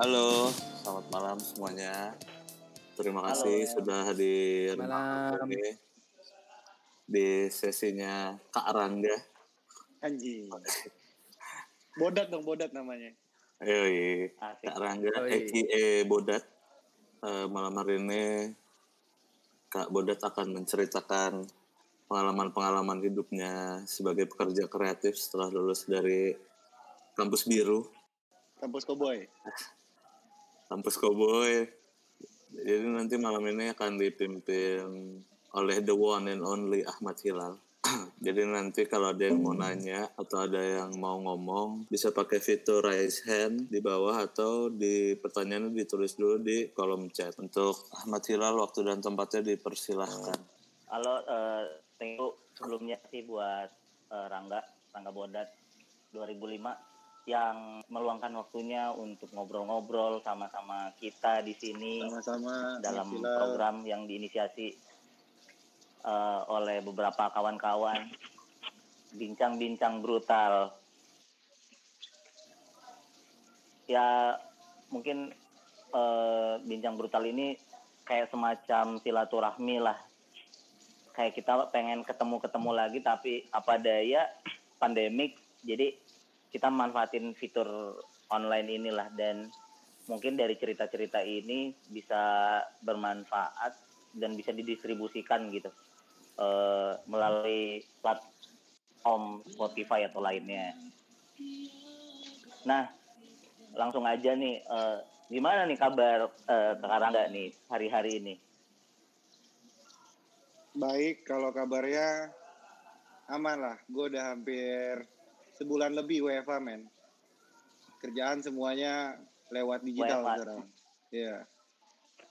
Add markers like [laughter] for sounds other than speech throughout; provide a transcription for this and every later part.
Halo, selamat malam semuanya. Terima kasih Halo. sudah hadir Malam. ini di sesinya Kak Rangga. Anjing. Bodat dong, bodat namanya. Yoi, Asik. Kak Rangga. EKE Bodat. Eh, malam hari ini Kak Bodat akan menceritakan pengalaman-pengalaman hidupnya sebagai pekerja kreatif setelah lulus dari kampus biru, Kampus Cowboy. [laughs] kampus Cowboy. Jadi nanti malam ini akan dipimpin oleh the one and only Ahmad Hilal. [clears throat] Jadi nanti kalau ada yang mau nanya atau ada yang mau ngomong bisa pakai fitur raise hand di bawah atau di pertanyaannya ditulis dulu di kolom chat. Untuk Ahmad Hilal waktu dan tempatnya dipersilahkan. Halo, eh thank you sebelumnya sih buat eh, Rangga, Rangga Bodat 2005 yang meluangkan waktunya untuk ngobrol-ngobrol sama-sama kita di sini Sama-sama. dalam program yang diinisiasi eh, oleh beberapa kawan-kawan bincang-bincang brutal. Ya mungkin eh, bincang brutal ini kayak semacam silaturahmi lah. Kayak kita pengen ketemu-ketemu lagi tapi apa daya pandemik jadi kita manfaatin fitur online inilah dan mungkin dari cerita-cerita ini bisa bermanfaat dan bisa didistribusikan gitu eh, melalui platform Spotify atau lainnya. Nah, langsung aja nih, eh, gimana nih kabar eh, sekarang nggak nih hari-hari ini? Baik, kalau kabarnya aman lah. Gue udah hampir sebulan lebih WFA, men. Kerjaan semuanya lewat digital WFH. sekarang. Iya.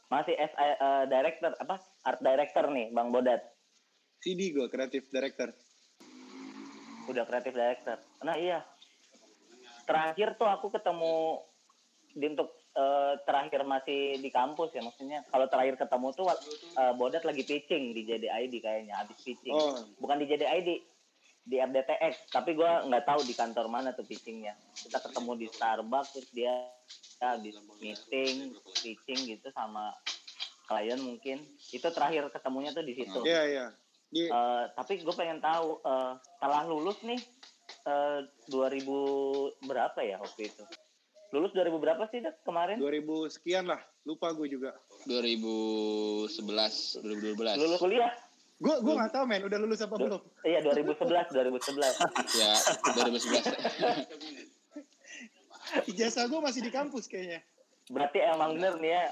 Masih as eh, director apa art director nih, Bang Bodat. CD gue, kreatif director. Udah kreatif director. Nah iya. Terakhir tuh aku ketemu di untuk eh, terakhir masih di kampus ya maksudnya. Kalau terakhir ketemu tuh eh, Bodat lagi pitching di JDID kayaknya habis pitching. Oh, Bukan di JDID di RDTX, tapi gua nggak tahu di kantor mana tuh pitchingnya. Kita ketemu di Starbucks terus dia ya, habis meeting, pitching gitu sama klien mungkin. Itu terakhir ketemunya tuh di situ. iya, iya. Di, Eh, tapi gue pengen tahu eh, setelah lulus nih eh, 2000 berapa ya waktu itu? Lulus 2000 berapa sih Dek, kemarin? 2000 sekian lah. Lupa gue juga. 2011, 2012. Lulus kuliah? Gue gue nggak tahu, men. Udah lulus apa belum? Iya 2011, 2011. [laughs] Ya, 2011. [laughs] Ijazah gue masih di kampus kayaknya. Berarti emang bener nih ya.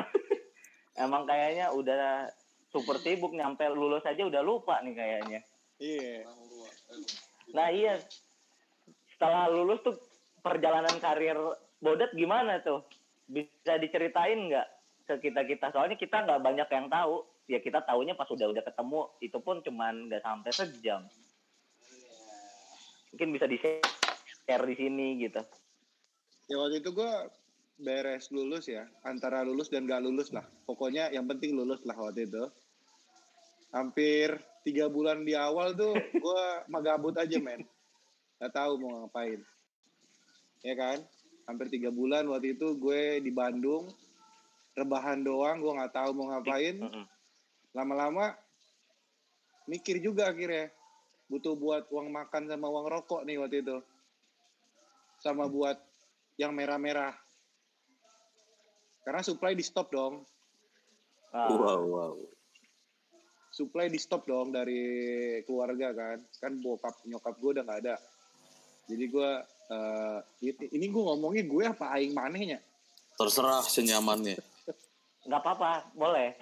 [laughs] emang kayaknya udah super sibuk nyampe lulus aja udah lupa nih kayaknya. Iya. Nah iya, setelah lulus tuh perjalanan karir Bodat gimana tuh? Bisa diceritain nggak ke kita kita? Soalnya kita nggak banyak yang tahu. Ya kita taunya pas udah udah ketemu, itu pun cuman nggak sampai sejam. Mungkin bisa di share di sini gitu. Ya waktu itu gue beres lulus ya, antara lulus dan gak lulus lah. Pokoknya yang penting lulus lah waktu itu. Hampir tiga bulan di awal tuh [laughs] gue magabut aja men. Gak tahu mau ngapain. Ya kan? Hampir tiga bulan waktu itu gue di Bandung. Rebahan doang, gue nggak tahu mau ngapain. Lama-lama mikir juga akhirnya. Butuh buat uang makan sama uang rokok nih waktu itu. Sama buat yang merah-merah. Karena supply di stop dong. Ah, Wow, wow. Supply di stop dong dari keluarga kan. Kan bokap nyokap gue udah nggak ada. Jadi gue eh, ini- ini gue ngomongnya gue apa aing manehnya. Terserah senyamannya. nggak apa-apa, boleh.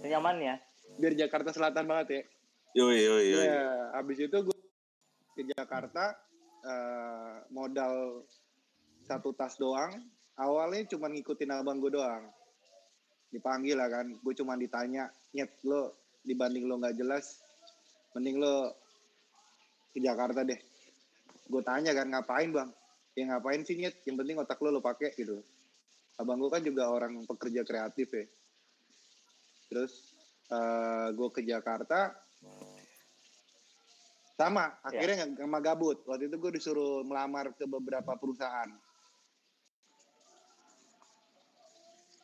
Senyamannya. Biar Jakarta Selatan banget ya. Yoi, yoi, yoi. Iya, habis itu gue ke Jakarta eh, modal satu tas doang. Awalnya cuma ngikutin abang gue doang. Dipanggil lah kan, gue cuma ditanya, nyet lo dibanding lo nggak jelas, mending lo ke Jakarta deh. Gue tanya kan ngapain bang? Ya ngapain sih nyet? Yang penting otak lo lo pakai gitu. Abang gue kan juga orang pekerja kreatif ya. Terus eh, gue ke Jakarta, sama akhirnya nggak sama gabut waktu itu gue disuruh melamar ke beberapa perusahaan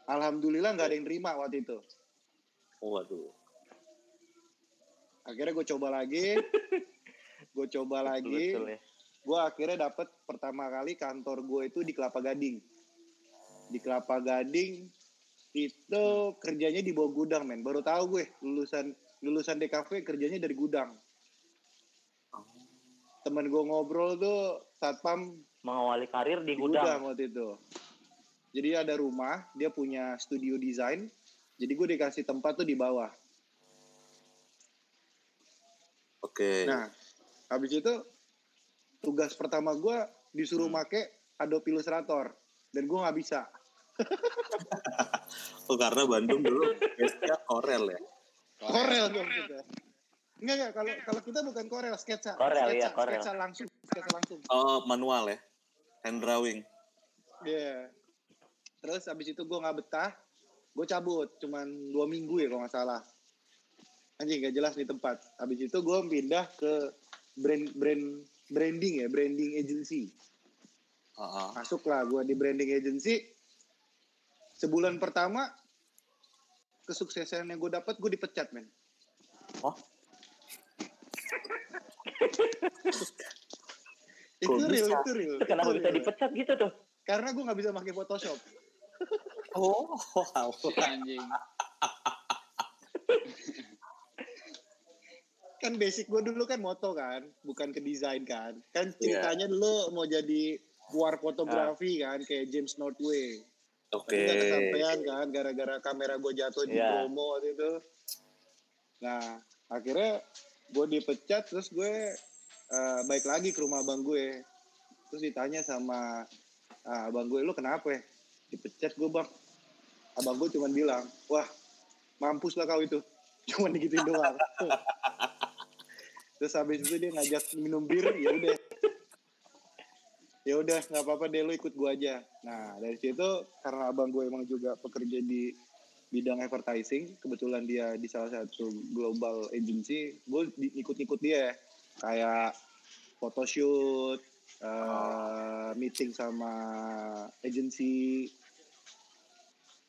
Alhamdulillah nggak ada yang terima waktu itu. Waduh. Akhirnya gue coba lagi, [laughs] gue coba lagi, Betul ya. gue akhirnya dapet pertama kali kantor gue itu di Kelapa Gading. Di Kelapa Gading itu kerjanya di bawah gudang men. Baru tahu gue lulusan lulusan DKV kerjanya dari gudang. Temen gue ngobrol tuh satpam Mengawali karir di di gudang. gudang. waktu itu. Jadi ada rumah, dia punya studio desain. Jadi gue dikasih tempat tuh di bawah. Oke. Nah, habis itu tugas pertama gue disuruh Hmm. make Adobe Illustrator dan gue nggak bisa. Oh karena Bandung dulu base-nya Corel ya. Corel dong kita. Enggak enggak kalau kalau kita bukan Corel, sketsa. Corel, sketsa, iya, Corel. sketsa langsung, sketsa langsung. Oh manual ya. Hand drawing. Iya. Terus habis itu gue nggak betah, gue cabut, cuman dua minggu ya kalau nggak salah. Anjing gak jelas nih tempat. Habis itu gue pindah ke brand brand branding ya, branding agency. Heeh. Masuklah gue di branding agency. Sebulan pertama kesuksesan yang gue dapat gue dipecat men. Oh. [laughs] itu Kok real, bisa? itu real. Itu kenapa itu bisa real. dipecat gitu tuh? Karena gue nggak bisa pakai Photoshop. [laughs] Oh, wow. Anjing. [laughs] kan basic gue dulu kan moto kan, bukan ke desain kan. Kan ceritanya dulu mau jadi war fotografi kan, kayak James Northway. Oke. Tapi nggak kesampaian kan, gara-gara kamera gue jatuh di Iya. promo waktu itu. Nah, akhirnya gue dipecat, terus gue eh, balik lagi ke rumah abang gue. Terus ditanya sama ah, abang gue, lu kenapa ya? Dipecat gue bang. Abang gue cuma bilang, wah mampus lah kau itu. [laughs] Cuma digituin doang. Terus habis itu dia ngajak minum bir, ya udah. Ya udah, nggak apa-apa deh lu ikut gua aja. Nah dari situ karena abang gue emang juga pekerja di bidang advertising, kebetulan dia di salah satu global agency, gue ikut-ikut dia kayak photoshoot, eh, meeting sama agency.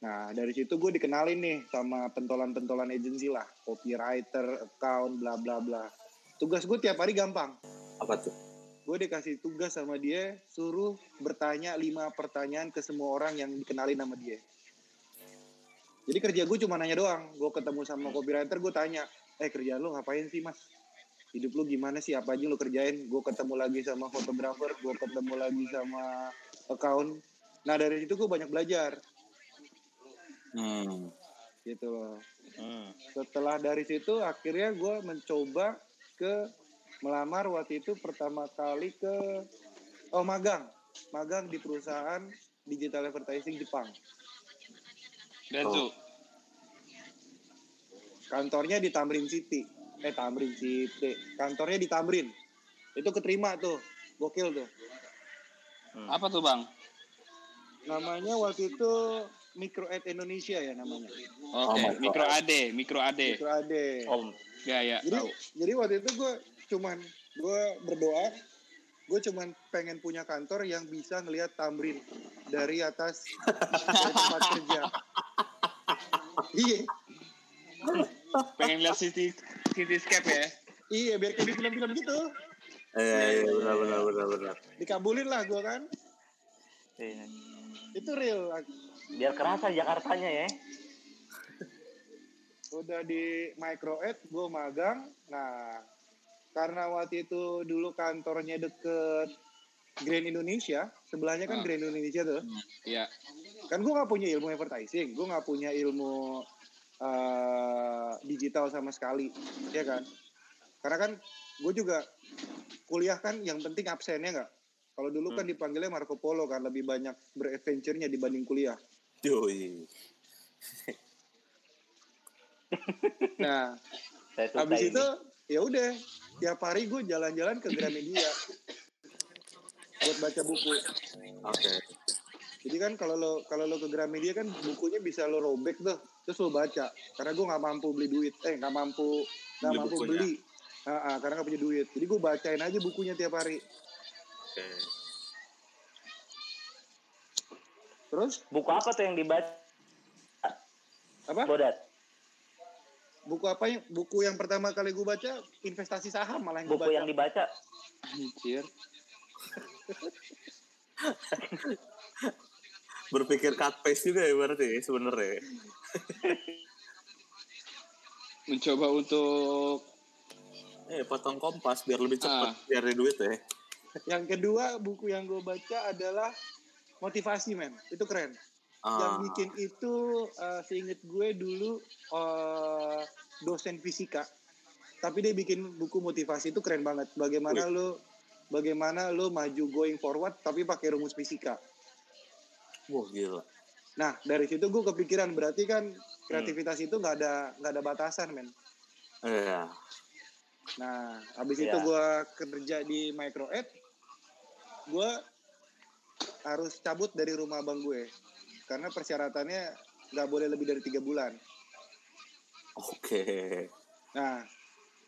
Nah dari situ gue dikenalin nih sama pentolan-pentolan agency lah, copywriter, account, bla bla bla. Tugas gue tiap hari gampang Apa tuh? Gue dikasih tugas sama dia suruh bertanya lima pertanyaan ke semua orang yang dikenalin sama dia. Jadi kerja gue cuma nanya doang. Gue ketemu sama copywriter gue tanya eh kerjaan lu ngapain sih mas? Hidup lu gimana sih? Apa aja lu kerjain? Gue ketemu lagi sama fotografer gue ketemu lagi sama account. Nah dari situ gue banyak belajar. Hmm. gitu loh. Hmm. setelah dari situ akhirnya gue mencoba ke melamar waktu itu pertama kali ke oh magang magang di perusahaan digital advertising Jepang Denzu. kantornya di Tamrin City eh Tamrin City kantornya di Tamrin itu keterima tuh gokil tuh Apa tuh bang? namanya waktu itu Micro Ad Indonesia ya namanya Oke, my God. mikro AD, mikro AD. Micro AD Om, Ya ya. jadi tahu. jadi waktu itu gue cuman gue berdoa gue cuman pengen punya kantor yang bisa ngelihat Tamrin dari atas dari tempat kerja iya Pengen lihat city cityscape ya. iya biar kayak di film-film gitu Iya, iya, benar, benar, benar, benar. dikabulin lah gue kan iya. itu real biar kerasa Jakartanya ya. udah di micro ad gue magang nah karena waktu itu dulu kantornya deket Grand Indonesia sebelahnya kan Ah. Grand Indonesia tuh Iya. kan gue nggak punya ilmu advertising gue nggak punya ilmu eh, digital sama sekali ya kan karena kan gue juga kuliah kan yang penting absennya nggak kalau dulu kan dipanggilnya Marco Polo kan lebih banyak beradventure-nya dibanding kuliah Yoi. nah habis ini. Ya udah tiap hari gue jalan-jalan ke Gramedia buat baca buku Oke. jadi kan kalau lo kalau lo ke Gramedia kan bukunya bisa lo robek tuh terus lo baca karena gue nggak mampu beli duit eh nggak mampu nggak mampu bukunya. beli Ah, ah, karena nggak punya duit jadi gue bacain aja bukunya tiap hari Oke. terus buku apa tuh yang dibaca? apa Bodat. Buku apa yang buku yang pertama kali gue baca investasi saham malah yang gue Buku baca yang dibaca. Anjir. [laughs] Berpikir cut paste juga ya berarti sebenarnya. [laughs] Mencoba untuk Eh, potong kompas biar lebih cepat Ah. cari duit ya. yang kedua buku yang gue baca adalah motivasi men itu keren yang Ah, bikin itu uh, seinget gue dulu uh, dosen fisika. Tapi dia bikin buku motivasi itu keren banget. Bagaimana lo bagaimana lo maju going forward tapi pakai rumus fisika. Wah gila. nah dari situ gue kepikiran berarti kan kreativitas itu nggak ada nggak ada batasan men. Iya. nah habis Iya. itu gue kerja di micro ed gue harus cabut dari rumah abang gue karena persyaratannya nggak boleh lebih dari tiga bulan Oke. Nah,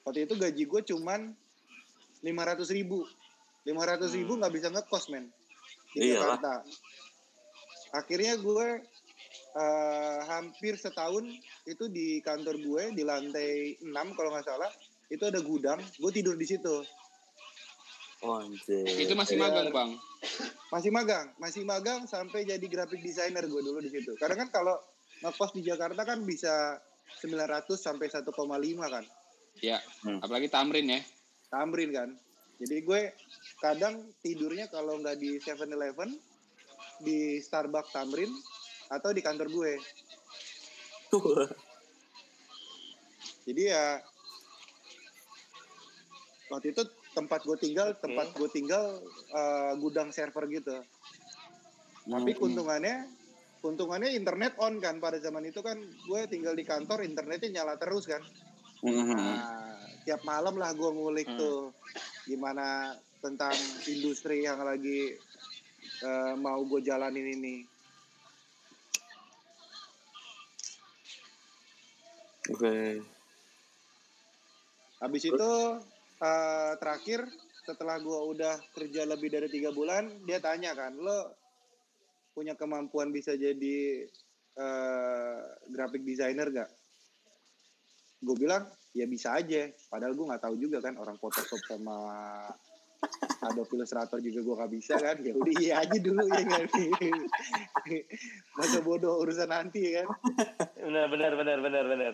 waktu itu gaji gue cuman 500 ribu. 500 ribu nggak bisa ngekos, men. Di Iyalah. Jakarta. Akhirnya gue eh, hampir setahun itu di kantor gue, di lantai 6 kalau nggak salah, itu ada gudang. Gue tidur di situ. Oh, itu masih Iya. magang, Bang. Masih magang. Masih magang sampai jadi graphic designer gue dulu di situ. Karena kan kalau ngekos di Jakarta kan bisa 900 sampai 1,5 kan. Ya, Hmm. apalagi Tamrin ya. Tamrin kan. Jadi gue kadang tidurnya kalau nggak di 7-Eleven, di Starbucks Tamrin, atau di kantor gue. Jadi ya waktu itu tempat gue tinggal, Oke. tempat gue tinggal eh, gudang server gitu. Tapi Hmm. keuntungannya, keuntungannya internet on kan pada zaman itu kan gue tinggal di kantor internetnya nyala terus kan. Mhm. Nah, tiap malam lah gue ngulik Hmm. tuh gimana tentang industri yang lagi eh, mau gue jalanin ini. Oke. Habis itu eh, terakhir setelah gue udah kerja lebih dari tiga bulan, dia tanya kan, lo punya kemampuan bisa jadi eh, graphic designer gak? Gue bilang ya bisa aja. Padahal gue nggak tahu juga kan orang Photoshop sama Adobe Illustrator juga gue gak bisa kan. Ya udah iya aja dulu ya kan. [laughs] Masa bodoh urusan nanti kan. Benar, benar, benar, benar, benar.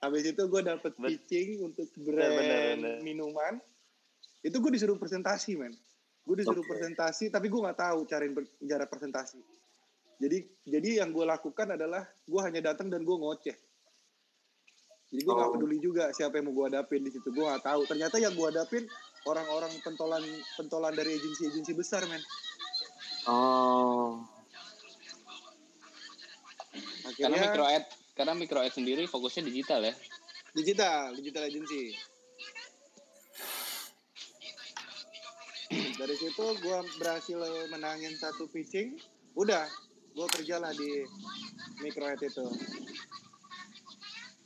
Habis itu gue dapet Bet- pitching untuk Bener, brand bener, bener. minuman. Itu gue disuruh presentasi, men. Gue disuruh Oke. presentasi, tapi gue nggak tahu cara cara presentasi. Jadi jadi yang gue lakukan adalah gue hanya datang dan gue ngoceh. Jadi gue nggak Oh. peduli juga siapa yang mau gue hadapin di situ. Gue nggak tahu. Ternyata yang gue hadapin orang-orang pentolan pentolan dari agensi-agensi besar, men. Oh. Karena Akhirnya micro ad, karena micro ad sendiri fokusnya digital ya. digital, digital agency. Dari situ gue berhasil menangin satu pitching, udah gue kerjalah di microhead itu.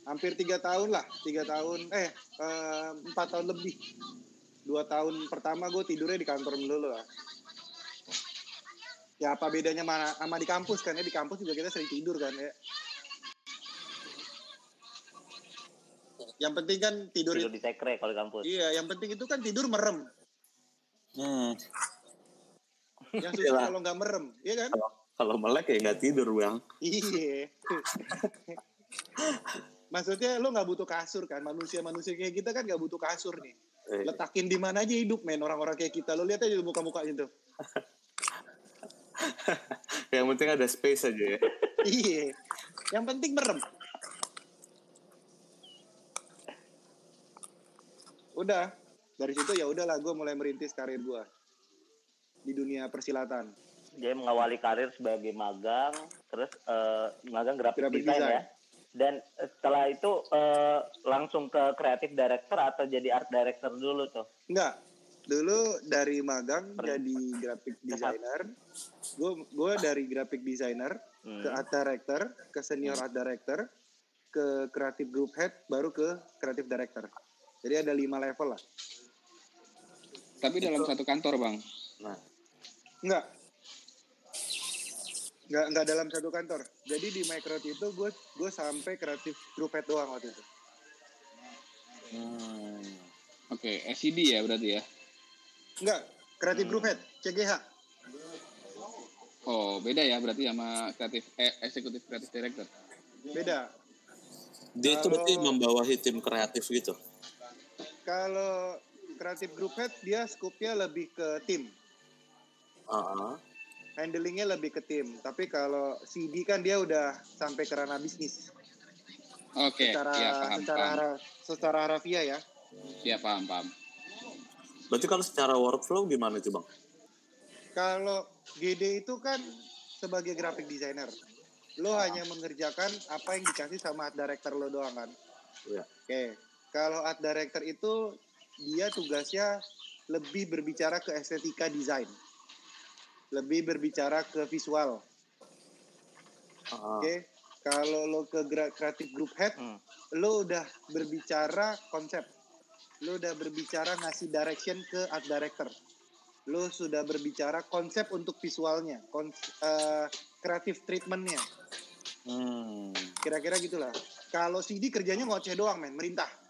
Hampir tiga tahun lah, tiga tahun, eh eh, empat tahun lebih. Dua tahun pertama gue tidurnya di kantor dulu lah. Ya apa bedanya mana sama di kampus kan ya di kampus juga kita sering tidur kan ya. Yang penting kan tidur, Tidur di sekre kalau di kampus. Iya, yang penting itu kan tidur merem. Hmm. Yang susah Iyalah. kalau nggak merem, iya kan? Kalau kalau melek ya nggak tidur bang. Iya. [laughs] Maksudnya lo nggak butuh kasur kan? Manusia-manusia kayak kita kan nggak butuh kasur nih. Eh, Letakin di mana aja hidup men orang-orang kayak kita. Lo lihat aja muka-muka itu. [laughs] yang penting ada space aja ya. iya. Yang penting merem. Udah. Dari situ ya udahlah gue mulai merintis karir gue di dunia persilatan. Dia mengawali karir sebagai magang, terus eh, magang design, design. ya. Dan setelah itu eh, langsung ke kreatif director atau jadi art director dulu tuh. Enggak. Dulu dari magang Per- jadi graphic designer. Gue gue dari graphic designer Hmm. ke art director, ke senior art director, ke creative group head, baru ke creative director. Jadi ada lima level lah. Tapi dalam satu kantor, Bang. Nah, Enggak. nggak nggak dalam satu kantor. Jadi di Micro itu gue gue sampai kreatif group head doang waktu itu. Hmm. Oke, SCD ya berarti ya. Enggak, kreatif group head, CGH. Oh, beda ya berarti sama kreatif eh, eksekutif kreatif director. Beda. Dia itu berarti membawahi tim kreatif gitu. Kalau kreatif group head dia skupnya lebih ke tim. Ah, handlingnya lebih ke tim. Tapi kalau CD kan dia udah sampai ke ranah bisnis. Oke, secara ya paham, secara paham. secara harafiah ya. Ya paham, paham. Berarti kalau secara workflow gimana tuh bang? Kalau GD itu kan sebagai graphic designer, lo hanya mengerjakan apa yang dikasih sama art director lo doang kan. Iya. Oke, kalau art director itu dia tugasnya lebih berbicara ke estetika desain, lebih berbicara ke visual. Ah, Oke, kalau lo ke creative group head, Hmm. lo udah berbicara konsep, lo udah berbicara ngasih direction ke art director, lo sudah berbicara konsep untuk visualnya, kons eh, creative treatmentnya, hmm. kira-kira gitulah. Kalau CD kerjanya ngoceh doang, men, merintah.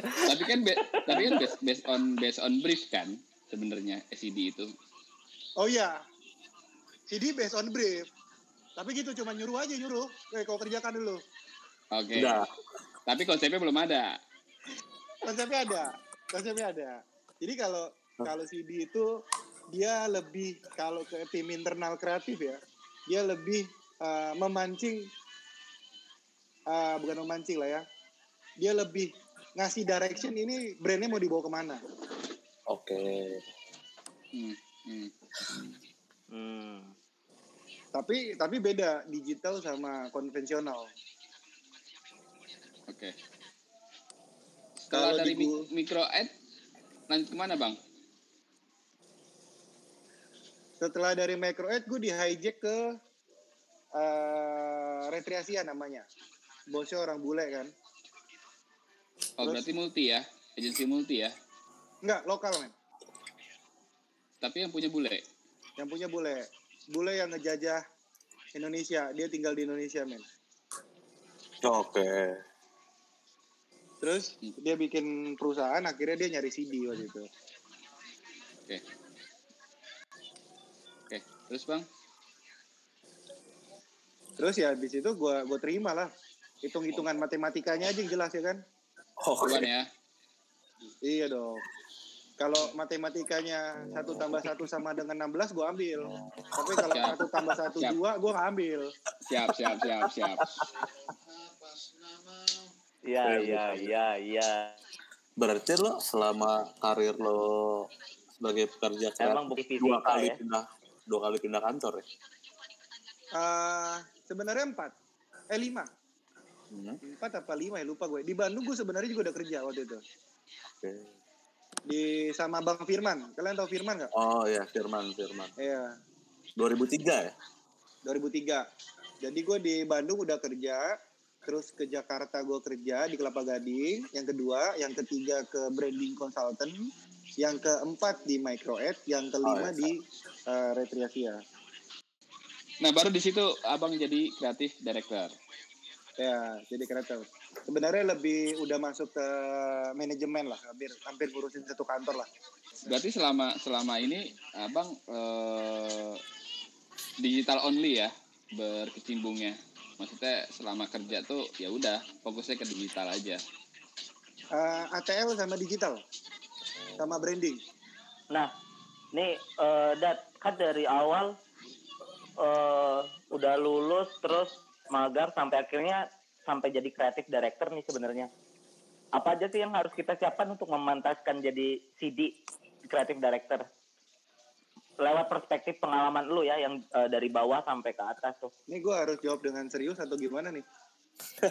Tapi kan be- tapi kan based, based on based on brief kan sebenarnya SCD itu. Oh iya, CD based on brief. Tapi gitu cuma nyuruh aja nyuruh. Eh kau kerjakan dulu. Oke. Udah. Tapi konsepnya belum ada. Konsepnya ada, konsepnya ada. Jadi kalau kalau CD itu dia lebih kalau ke tim internal kreatif ya, dia lebih uh, memancing, uh, bukan memancing lah ya. Dia lebih ngasih direction ini brandnya mau dibawa ke mana. Oke. Hmm. Hmm. Hmm. Tapi tapi beda digital sama konvensional. Oke. Setelah Kalau dari di micro ad lanjut ke mana bang? Setelah dari micro ad gue di hijack ke uh, Retriasia namanya. Bosnya orang bule kan. Oh Terus? berarti multi ya, agensi multi ya. Enggak, lokal men. Tapi yang punya bule. Yang punya bule. Bule yang ngejajah Indonesia. Dia tinggal di Indonesia men. Oke. Terus dia bikin perusahaan, akhirnya dia nyari CD waktu itu. Oke. Oke. Terus bang? Terus ya di situ gua gua terima lah. Hitung-hitungan matematikanya aja yang jelas ya kan? Oke. Bukan ya. Iya dong. Kalau matematikanya satu tambah satu sama dengan 16 gua ambil. Tapi kalau satu tambah satu dua gua nggak ambil. Siap, siap, siap, siap. Iya, iya, iya, iya. Berarti lo selama karir lo sebagai pekerja Emang kreatif bukti dua kali ya. pindah dua kali pindah kantor ya? Eh, sebenarnya empat, eh lima, Hmm. empat apa lima ya lupa gue. Di Bandung gue sebenarnya juga udah kerja waktu itu. Oke. Di sama Bang Firman. Kalian tahu Firman nggak? Oh ya Firman Firman. Iya. 2003 ya? 2003. Jadi gue di Bandung udah kerja, terus ke Jakarta gue kerja di Kelapa Gading. Yang kedua, yang ketiga ke branding consultant, yang keempat di Microed, yang kelima Oh, iya. di uh, Retriasia. Nah baru di situ abang jadi kreatif director. Ya, jadi kreatif. Sebenarnya lebih udah masuk ke manajemen lah, hampir hampir ngurusin satu kantor lah. Berarti selama selama ini abang eh, digital only ya berkecimpungnya. Maksudnya selama kerja tuh ya udah fokusnya ke digital aja. Uh, ATL sama digital, sama branding. Nah, nih eh, Dat kan dari awal eh udah lulus terus magang sampai akhirnya sampai jadi kreatif director nih sebenarnya. Apa aja sih yang harus kita siapkan untuk memantaskan jadi CD kreatif director? Lewat perspektif pengalaman lu ya yang eh, dari bawah sampai ke atas tuh. Ini gue harus jawab dengan serius atau gimana nih? [laughs]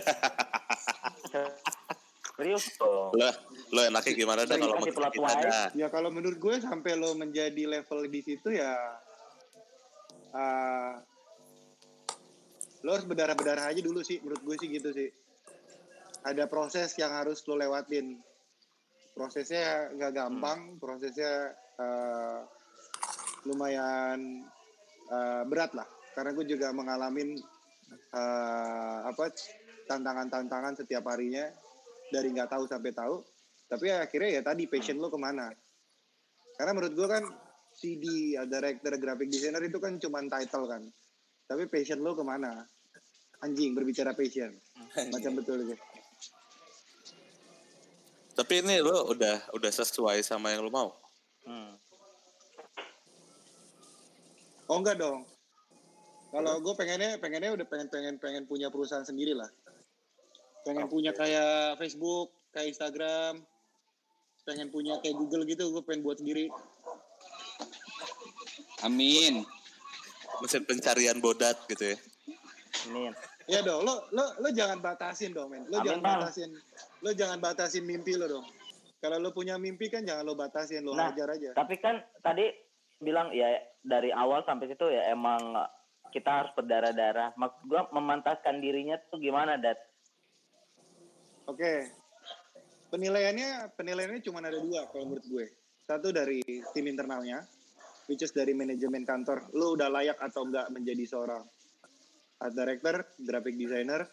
Serius tuh. Lo, lo enaknya gimana dah kalau plot kita dah? Ya kalau menurut gue sampai lo menjadi level di situ ya uh, lo harus berdarah-berdarah aja dulu sih menurut gue sih gitu sih. Ada proses yang harus lo lewatin. Prosesnya nggak gampang, prosesnya uh, lumayan uh, berat lah. Karena gue juga mengalami uh, apa tantangan-tantangan setiap harinya dari nggak tahu sampai tahu. Tapi akhirnya ya tadi passion lo ke mana? Karena menurut gue kan CD director graphic designer itu kan cuma title kan tapi passion lo ke mana? Anjing berbicara passion. [laughs] Macam betul gitu tapi ini lo udah udah sesuai sama yang lo mau? Hmm. oh enggak dong. Kalau gue pengennya pengennya udah pengen pengen pengen punya perusahaan sendiri lah. Pengen punya kayak Facebook kayak Instagram. Pengen punya kayak Google gitu gue pengen buat sendiri. Amin. Mesin pencarian bodat gitu ya Amin. Iya dong, lo lo lo jangan batasin dong, men. Lo Amin, jangan Bang. batasin. Lo jangan batasin mimpi lo dong. Kalau lo punya mimpi kan jangan lo batasin, lo Nah, hajar aja. Tapi kan tadi bilang ya dari awal sampai situ ya emang kita harus berdarah-darah. Maksud gua memantaskan dirinya tuh gimana, Dat? Oke. Penilaiannya penilaiannya cuma ada dua kalau menurut gue. Satu dari tim internalnya, which is dari manajemen kantor. Lo udah layak atau enggak menjadi seorang art director, graphic designer,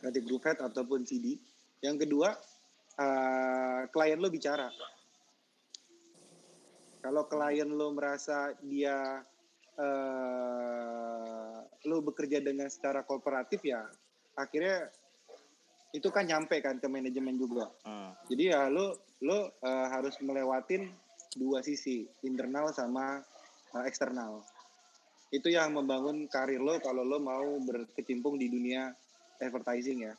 creative group head ataupun CD. Yang kedua, eh, klien lo bicara. Kalau klien lo merasa dia eh, lo bekerja dengan secara kooperatif ya, akhirnya itu kan nyampe kan ke manajemen juga. Hmm. Jadi ya lo lo eh, harus melewatin dua sisi, internal sama eh, eksternal. Itu yang membangun karir lo kalau lo mau berkecimpung di dunia advertising ya.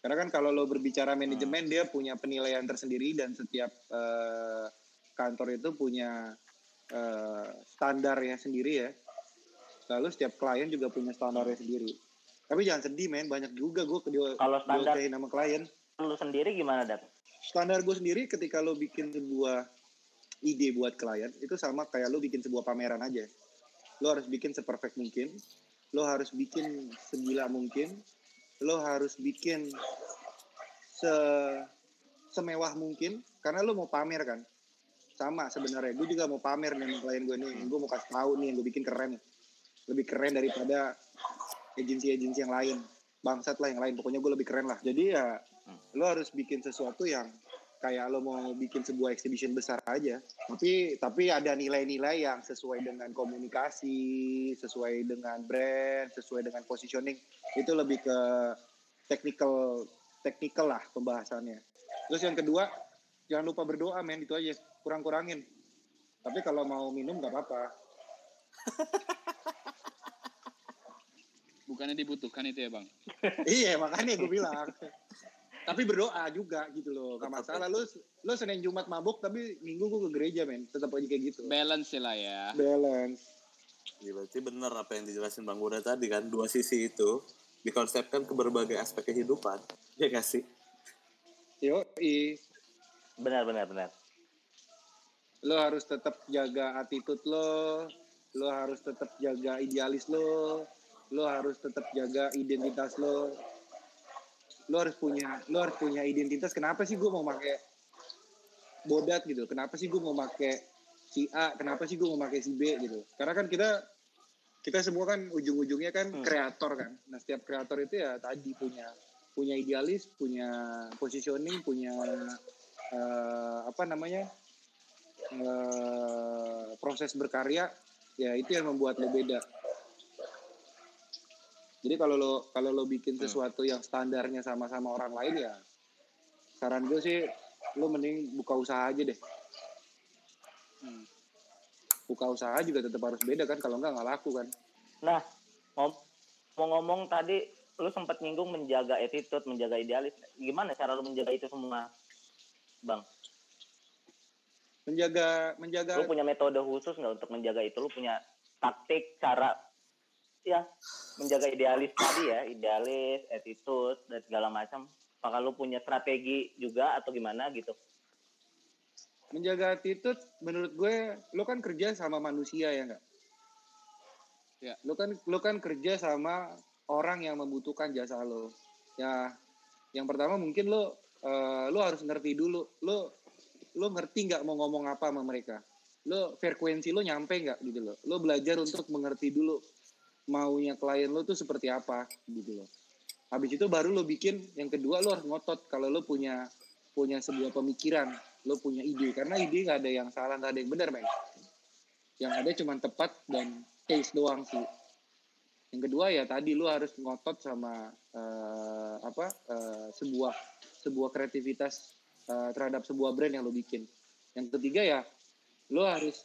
Karena kan kalau lo berbicara manajemen dia punya penilaian tersendiri dan setiap eh, kantor itu punya eh, standarnya sendiri ya. Lalu setiap klien juga punya standarnya sendiri. Tapi jangan sedih men, banyak juga gue Kalau standar- nama klien Lu sendiri gimana, Dat? standar gue sendiri ketika lo bikin sebuah ide buat klien itu sama kayak lo bikin sebuah pameran aja. Lo harus bikin seperfect mungkin lo harus bikin segila mungkin lo harus bikin se semewah mungkin karena lo mau pamer kan? Sama sebenarnya gue juga mau pamer nih sama klien gue nih gue mau kasih tahu nih yang gue bikin keren. Lebih keren daripada agensi-agensi yang lain. Bangsat lah yang lain pokoknya gue lebih keren lah. Jadi ya lo harus bikin sesuatu yang kayak lo mau bikin sebuah exhibition besar aja. Tapi tapi ada nilai-nilai yang sesuai dengan komunikasi sesuai dengan brand sesuai dengan positioning. Itu lebih ke technical technical lah pembahasannya. Terus yang kedua jangan lupa berdoa men. Itu aja kurang-kurangin. Tapi kalau mau minum nggak apa-apa. Bukannya dibutuhkan itu ya bang? [laughs] iya makanya gue bilang tapi berdoa juga gitu loh gak masalah. lo lo senin jumat mabuk tapi minggu gue ke gereja men. Tetap aja kayak gitu. Balance sih lah ya. balance. Ya, berarti bener apa yang dijelasin Bang Buda tadi kan dua sisi itu dikonsepkan ke berbagai aspek kehidupan. Ya gak sih? Yo i Benar, benar, benar. lo harus tetap jaga attitude lo lo harus tetap jaga idealis lo lo harus tetap jaga identitas lo lo harus punya lo harus punya identitas. Kenapa sih gue mau pakai bodat gitu? Kenapa sih gue mau pakai si A? Kenapa sih gue mau pakai si B gitu? Karena kan kita kita semua kan ujung-ujungnya kan Hmm. kreator kan. Nah setiap kreator itu ya tadi punya punya idealis punya positioning punya eh, apa namanya eh, proses berkarya. Ya itu yang membuat lo beda jadi kalau lo kalau lo bikin sesuatu yang standarnya sama-sama orang lain ya saran gue sih lo mending buka usaha aja deh Hmm. buka usaha juga tetap harus beda kan kalau enggak nggak laku kan Nah, ngom- ngomong-ngomong tadi lu sempat nyinggung menjaga attitude, menjaga idealis. Gimana cara lu menjaga itu semua, Bang? menjaga menjaga Lu punya metode khusus nggak untuk menjaga itu? Lu punya taktik, cara ya menjaga idealis tadi ya, idealis, attitude dan segala macam. Apakah lu punya strategi juga atau gimana gitu? menjaga attitude menurut gue lo kan kerja sama manusia ya enggak Ya. lo kan lo kan kerja sama orang yang membutuhkan jasa lo ya yang pertama mungkin lo eh, lo harus ngerti dulu lo lo ngerti nggak mau ngomong apa sama mereka lo frekuensi lo nyampe nggak gitu loh lo belajar untuk mengerti dulu maunya klien lo tuh seperti apa gitu loh. Habis itu baru lo bikin yang kedua lo harus ngotot kalau lo punya punya sebuah pemikiran lo punya ide. Karena ide nggak ada yang salah nggak ada yang benar men. Yang ada cuma tepat dan taste doang sih. Yang kedua ya tadi lo harus ngotot sama uh, apa uh, sebuah sebuah kreativitas uh, terhadap sebuah brand yang lo bikin. Yang ketiga ya lo harus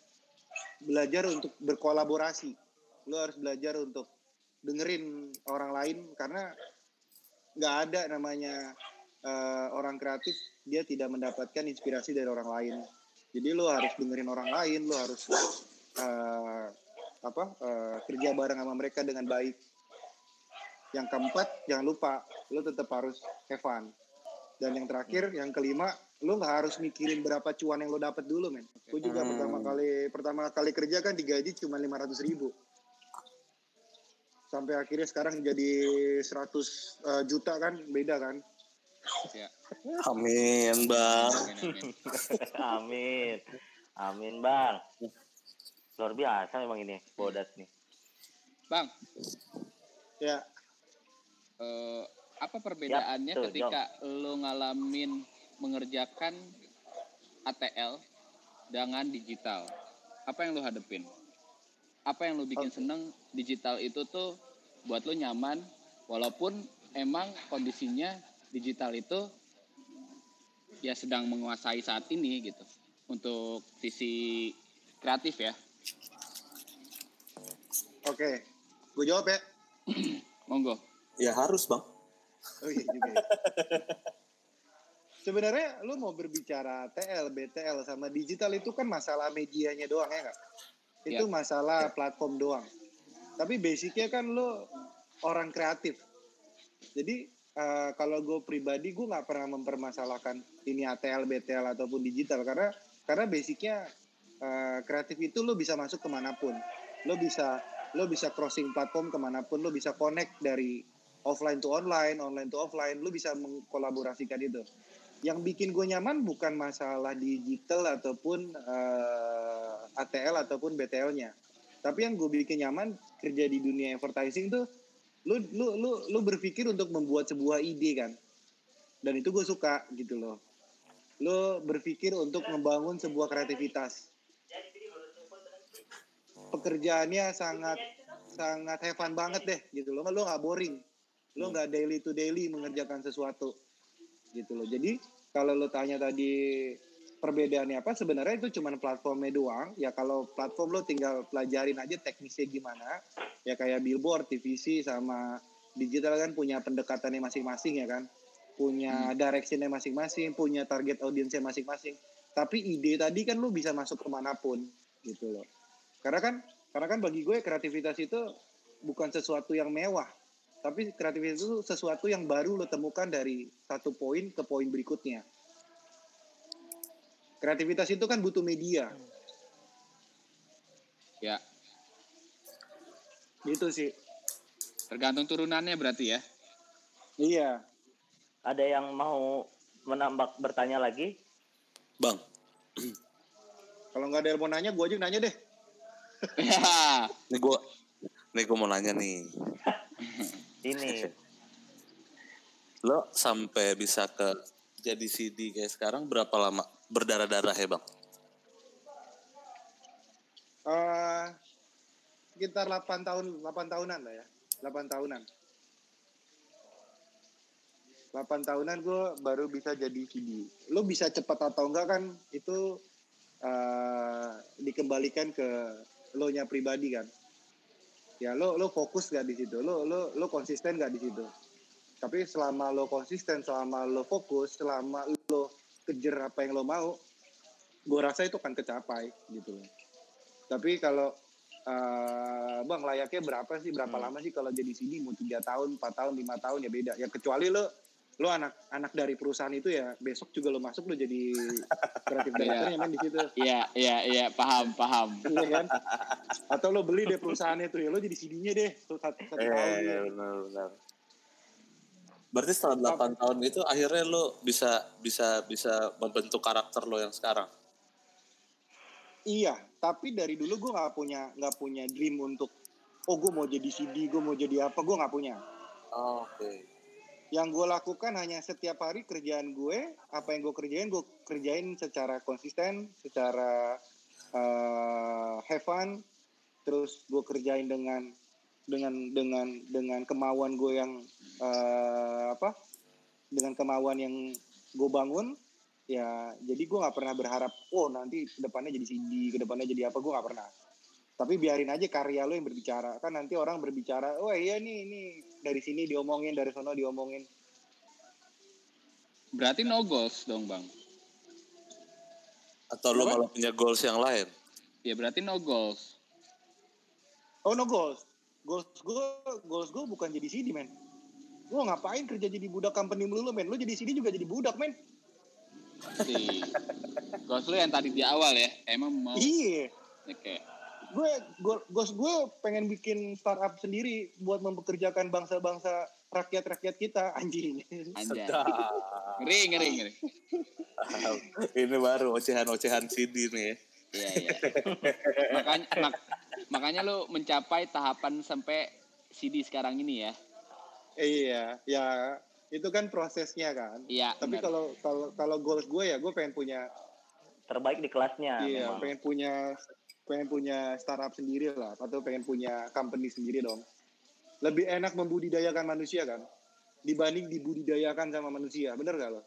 belajar untuk berkolaborasi lo harus belajar untuk dengerin orang lain karena nggak ada namanya uh, orang kreatif dia tidak mendapatkan inspirasi dari orang lain. Jadi lo harus dengerin orang lain lo harus uh, apa uh, kerja bareng sama mereka dengan baik. Yang keempat jangan lupa lo tetap harus have fun. Dan yang terakhir yang kelima lo nggak harus mikirin berapa cuan yang lo dapat dulu men. Gue juga hmm. pertama kali pertama kali kerja kan digaji cuma lima ratus ribu sampai akhirnya sekarang jadi 100 uh, juta kan beda kan? Ya. amin bang. [laughs] Amin amin bang. Luar biasa memang ini bodat nih. Bang. Ya. Uh, apa perbedaannya Yap, tuh, ketika jom. lo ngalamin mengerjakan ATL dengan digital? Apa yang lo hadepin apa yang lo bikin okay. seneng digital itu tuh buat lo nyaman walaupun emang kondisinya digital itu ya sedang menguasai saat ini gitu untuk sisi kreatif ya Oke, gue jawab ya. [clears throat] Monggo. Ya harus bang. Oh iya juga. Ya. Sebenarnya lu mau berbicara TL, BTL sama digital itu kan masalah medianya doang ya nggak? Itu ya. masalah platform doang. Tapi basicnya kan lu orang kreatif. Jadi uh, kalau gue pribadi gue nggak pernah mempermasalahkan ini ATL, BTL ataupun digital karena karena basicnya uh, kreatif itu lo bisa masuk ke mana pun. Lo bisa lo bisa crossing platform ke mana pun lo bisa connect dari offline to online online to offline lo bisa mengkolaborasikan itu yang bikin gue nyaman bukan masalah digital ataupun uh, eh, ATL ataupun BTL-nya tapi yang gue bikin nyaman kerja di dunia advertising tuh lu lu lu lu berpikir untuk membuat sebuah ide kan. Dan itu gue suka gitu loh. Lu berpikir untuk membangun sebuah kreativitas. Pekerjaannya sangat sangat have fun banget deh gitu loh. Lo nggak boring. Hmm. nggak daily to daily mengerjakan sesuatu gitu loh. Jadi kalau lo tanya tadi perbedaannya apa sebenarnya itu cuma platformnya doang. Ya kalau platform lo tinggal pelajarin aja teknisnya gimana. Ya kayak billboard TVC sama digital kan punya pendekatannya masing-masing ya kan? Punya hmm. directionnya masing-masing punya target audiensnya masing-masing. Tapi ide tadi kan lo bisa masuk ke mana pun gitu loh. Karena kan karena kan bagi gue kreativitas itu bukan sesuatu yang mewah, tapi kreativitas itu sesuatu yang baru lo temukan dari satu poin ke poin berikutnya. Kreativitas itu kan butuh media. Ya. Gitu sih. Tergantung turunannya berarti ya. Iya. Ada yang mau menambah bertanya lagi? Bang. Kalau nggak ada yang mau nanya, gue aja nanya deh. [laughs] ini gue ini gue mau nanya nih [laughs] ini lo sampai bisa ke jadi CD kayak sekarang berapa lama? Berdarah-darah ya bang? Uh, sekitar 8 tahun 8 tahunan lah ya. 8 tahunan. 8 tahunan gue baru bisa jadi CD lo bisa cepat atau enggak kan itu uh, dikembalikan ke lo nya pribadi kan ya lo lo fokus gak di situ. Lo lo lo konsisten gak di situ. Tapi selama lo konsisten selama lo fokus selama lo kejar apa yang lo mau gue rasa itu akan kecapai gitu loh. Tapi kalau uh, bang layaknya berapa sih? Berapa hmm. lama sih kalau jadi sini mau tiga tahun empat tahun lima tahun? Ya beda. Ya kecuali lo lo anak anak dari perusahaan itu ya besok juga lo masuk lo jadi kreatif [laughs] iya. directornya kan di situ. Iya iya iya paham paham. Iya kan? Atau lo beli deh perusahaannya tuh ya lo jadi CD-nya deh satu, satu eh, tahun. iya, benar benar. Berarti setelah 8 tahun itu akhirnya lo bisa bisa bisa membentuk karakter lo yang sekarang? Iya tapi dari dulu gue nggak punya nggak punya dream untuk oh gue mau jadi CD gue mau jadi apa gue nggak punya. Oh, Oke. Yang gue lakukan hanya setiap hari kerjaan gue apa yang gue kerjain gue kerjain secara konsisten secara eh have fun. Terus gue kerjain dengan dengan dengan dengan kemauan gue yang eh, apa dengan kemauan yang gue bangun. Ya jadi gue nggak pernah berharap oh nanti ke depannya jadi CD ke depannya jadi apa gue nggak pernah. Tapi biarin aja karya lo yang berbicara. Kan nanti orang berbicara oh iya nih ini dari sini diomongin dari sono diomongin Berarti no goals dong bang. Atau Apa? malah punya goals yang lain? Ya berarti no goals. Oh no goals. Goals gue goals gue bukan jadi CD men. Gue ngapain kerja jadi budak company melulu men. Lu jadi CD juga jadi budak men. Si goals lu yang tadi di awal ya. Emang mau Iya. Oke. Gue go- goals gue pengen bikin startup sendiri buat mempekerjakan bangsa-bangsa rakyat-rakyat kita anjing. Sedap. Ngeri ngeri ngeri. [laughs] Ini baru ocehan-ocehan CD nih. ya. Iya iya. makanya mak- makanya lu mencapai tahapan sampai CD sekarang ini ya. iya, ya itu kan prosesnya kan. Iya. Tapi kalau kalau kalau goals gue ya gue pengen punya Terbaik di kelasnya iya, memang. pengen punya pengen punya startup sendiri lah atau pengen punya company sendiri dong. Lebih enak membudidayakan manusia kan dibanding dibudidayakan sama manusia. Bener gak lo?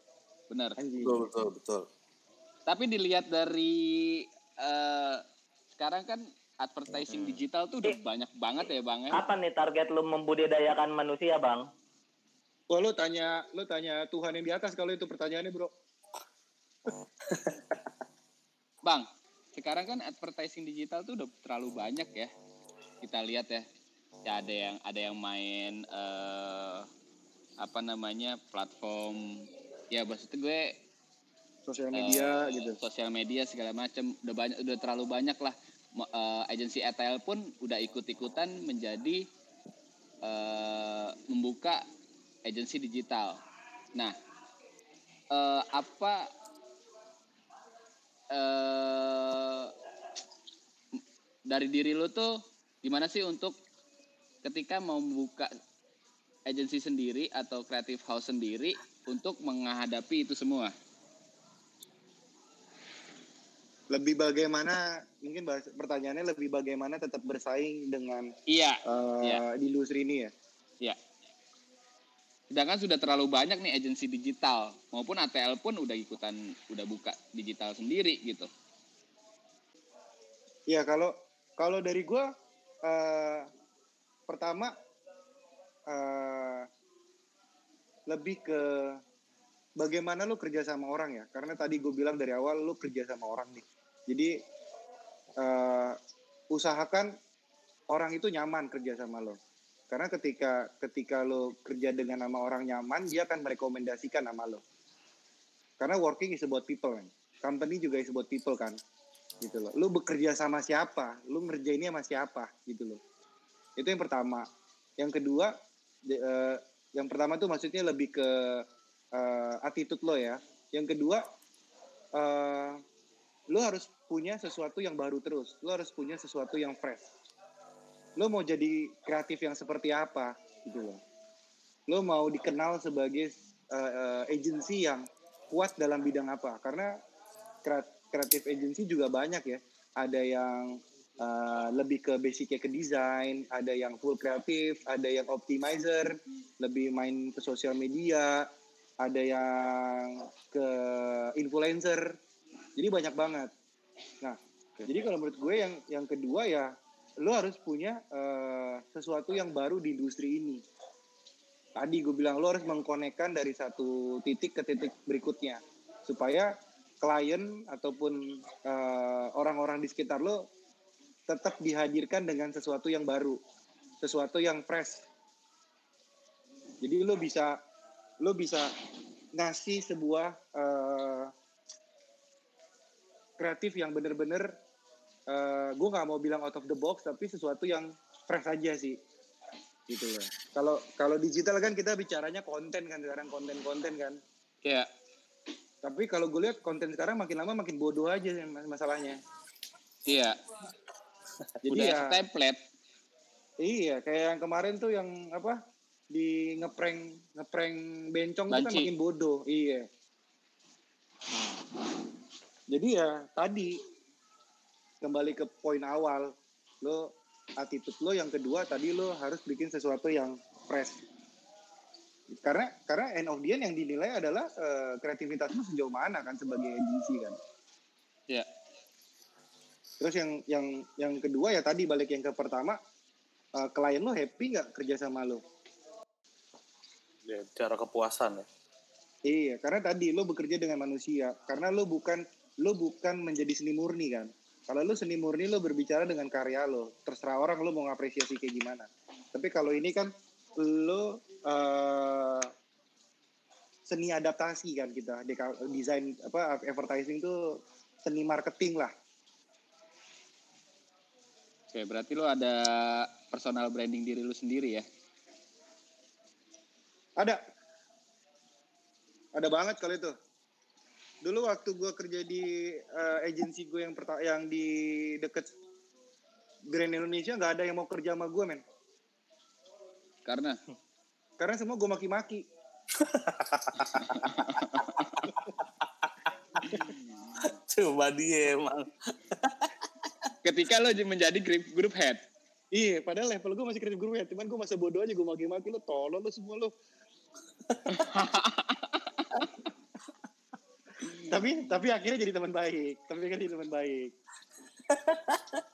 benar. Anjing. Betul, betul, betul. Tapi dilihat dari eh, sekarang kan advertising digital tuh udah banyak banget ya bang ya. Apa nih target lu membudidayakan manusia, Bang? Wah lo tanya lo tanya Tuhan yang di atas kalau itu pertanyaannya bro. Bang, sekarang kan advertising digital tuh udah terlalu banyak ya. Kita lihat ya. Ya ada yang ada yang main eh apa namanya platform ya maksudnya gue Sosial media eh, gitu. sosial media segala macam udah banyak udah terlalu banyak lah eh, agensi ATL pun udah ikut-ikutan menjadi eh, membuka agensi digital. Nah, eh, apa eh, dari diri lu tuh gimana sih untuk ketika mau membuka agensi sendiri atau creative house sendiri untuk menghadapi itu semua? Lebih bagaimana mungkin bahas, pertanyaannya lebih bagaimana tetap bersaing dengan Iya, eh, Iya. di industri ini ya. Ya. Sedangkan sudah terlalu banyak nih agensi digital. Maupun ATL pun udah ikutan udah buka digital sendiri gitu. Iya kalau kalau dari gue eh, pertama eh, lebih ke bagaimana lu kerja sama orang ya. Karena tadi gue bilang dari awal lu kerja sama orang nih. Jadi eh, usahakan orang itu nyaman kerja sama lo karena ketika ketika lo kerja dengan nama orang nyaman dia akan merekomendasikan nama lo karena working is about people kan company juga is about people kan gitu loh. Lu bekerja sama siapa? Lu ngerjainnya sama siapa? Gitu loh. Itu yang pertama. Yang kedua, de- eh, yang pertama tuh maksudnya lebih ke eh, attitude lo ya. Yang kedua, eh, lu harus punya sesuatu yang baru terus. Lu harus punya sesuatu yang fresh. Lu mau jadi kreatif yang seperti apa? Gitu loh. Lu mau dikenal sebagai eh, eh, agency yang kuat dalam bidang apa? Karena kreat- kreatif agency juga banyak ya. Ada yang uh, lebih ke basicnya ke desain, ada yang full kreatif, ada yang optimizer, lebih main ke sosial media, ada yang ke influencer. Jadi banyak banget. Nah, jadi kalau menurut gue yang yang kedua ya lo harus punya uh, sesuatu yang baru di industri ini. Tadi gue bilang lo harus mengkonekkan dari satu titik ke titik berikutnya supaya klien ataupun eh, orang-orang di sekitar lo tetap dihadirkan dengan sesuatu yang baru, sesuatu yang fresh. Jadi lo bisa lo bisa ngasih sebuah eh, kreatif yang bener-bener eh, gue nggak mau bilang out of the box tapi sesuatu yang fresh aja sih gitu loh. Kalau kalau digital kan kita bicaranya konten kan sekarang konten-konten kan. Ya, Tapi kalau gue lihat konten sekarang makin lama makin bodoh aja masalahnya. Iya. Jadi Udah ya, template. iya kayak yang kemarin tuh yang apa di ngeprank ngeprank bencong itu kan makin bodoh. Iya. Jadi ya tadi kembali ke poin awal lo attitude lo yang kedua tadi lo harus bikin sesuatu yang fresh karena karena end of the end yang dinilai adalah eh, kreativitas lo sejauh mana kan sebagai agency kan Iya. terus yang yang yang kedua ya tadi balik yang ke pertama eh, klien lo happy nggak kerja sama lo Ya, cara kepuasan ya. iya karena tadi lo bekerja dengan manusia karena lo bukan lo bukan menjadi seni murni kan kalau lo seni murni lo berbicara dengan karya lo terserah orang lo mau ngapresiasi kayak gimana tapi kalau ini kan lo eh, seni adaptasi kan kita desain apa advertising tuh seni marketing lah Oke, berarti lu ada personal branding diri lu sendiri ya? Ada. Ada banget kalau itu. Dulu waktu gue kerja di eh, agensi gue yang pertama yang di deket Grand Indonesia nggak ada yang mau kerja sama gue men. Karena Karena semua gue maki-maki. [laughs] Coba dia emang. ketika lo menjadi grup, grup head, Iya, padahal level gue masih kreatif gue ya. Cuman gue masa bodoh aja gue maki-maki lo tolol lo semua lo. [laughs] tapi tapi akhirnya jadi teman baik. Tapi akhirnya jadi teman baik. [laughs]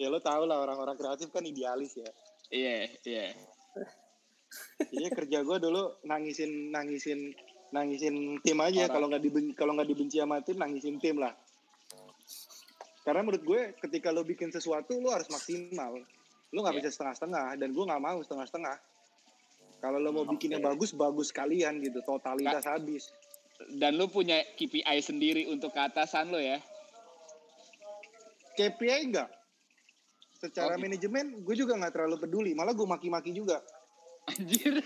ya lo tau lah orang-orang kreatif kan idealis ya. iya, iya. Iya kerja gue dulu nangisin nangisin nangisin tim aja kalau nggak dibenci kalau nggak dibenci sama tim nangisin tim lah. Karena menurut gue ketika lo bikin sesuatu lo harus maksimal. Lo nggak Iya. bisa setengah-setengah dan gue nggak mau setengah-setengah. Kalau lo mau bikin yang Oke. bagus bagus kalian gitu totalitas habis. Dan lu punya KPI sendiri untuk keatasan lo ya? KPI enggak. Secara Oh, gitu. manajemen gue juga nggak terlalu peduli. Malah gue maki-maki juga. Anjir.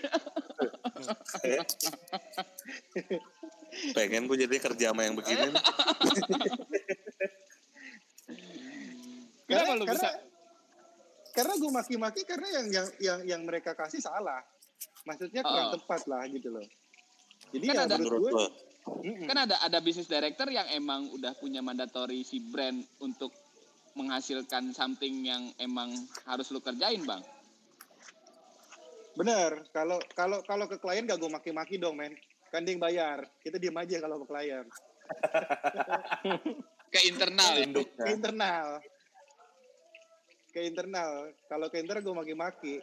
Pengen gue jadi kerja sama yang begini. nih. [laughs] Kenapa lu karena, bisa? Karena gue maki-maki karena yang yang yang yang mereka kasih salah. Maksudnya kurang Oh. tepat lah gitu loh. Jadi Kan ya ada- menurut gue. Kan ada ada business director yang emang udah punya mandatory si brand untuk menghasilkan something yang emang harus lu kerjain, Bang. bener. Kalau kalau kalau ke klien gak gue maki-maki dong men. Kan dia yang bayar. Kita diem aja kalau ke klien. [laughs] Ke internal ya. Ke Induknya. internal. Ke internal. Kalau ke internal gue maki-maki.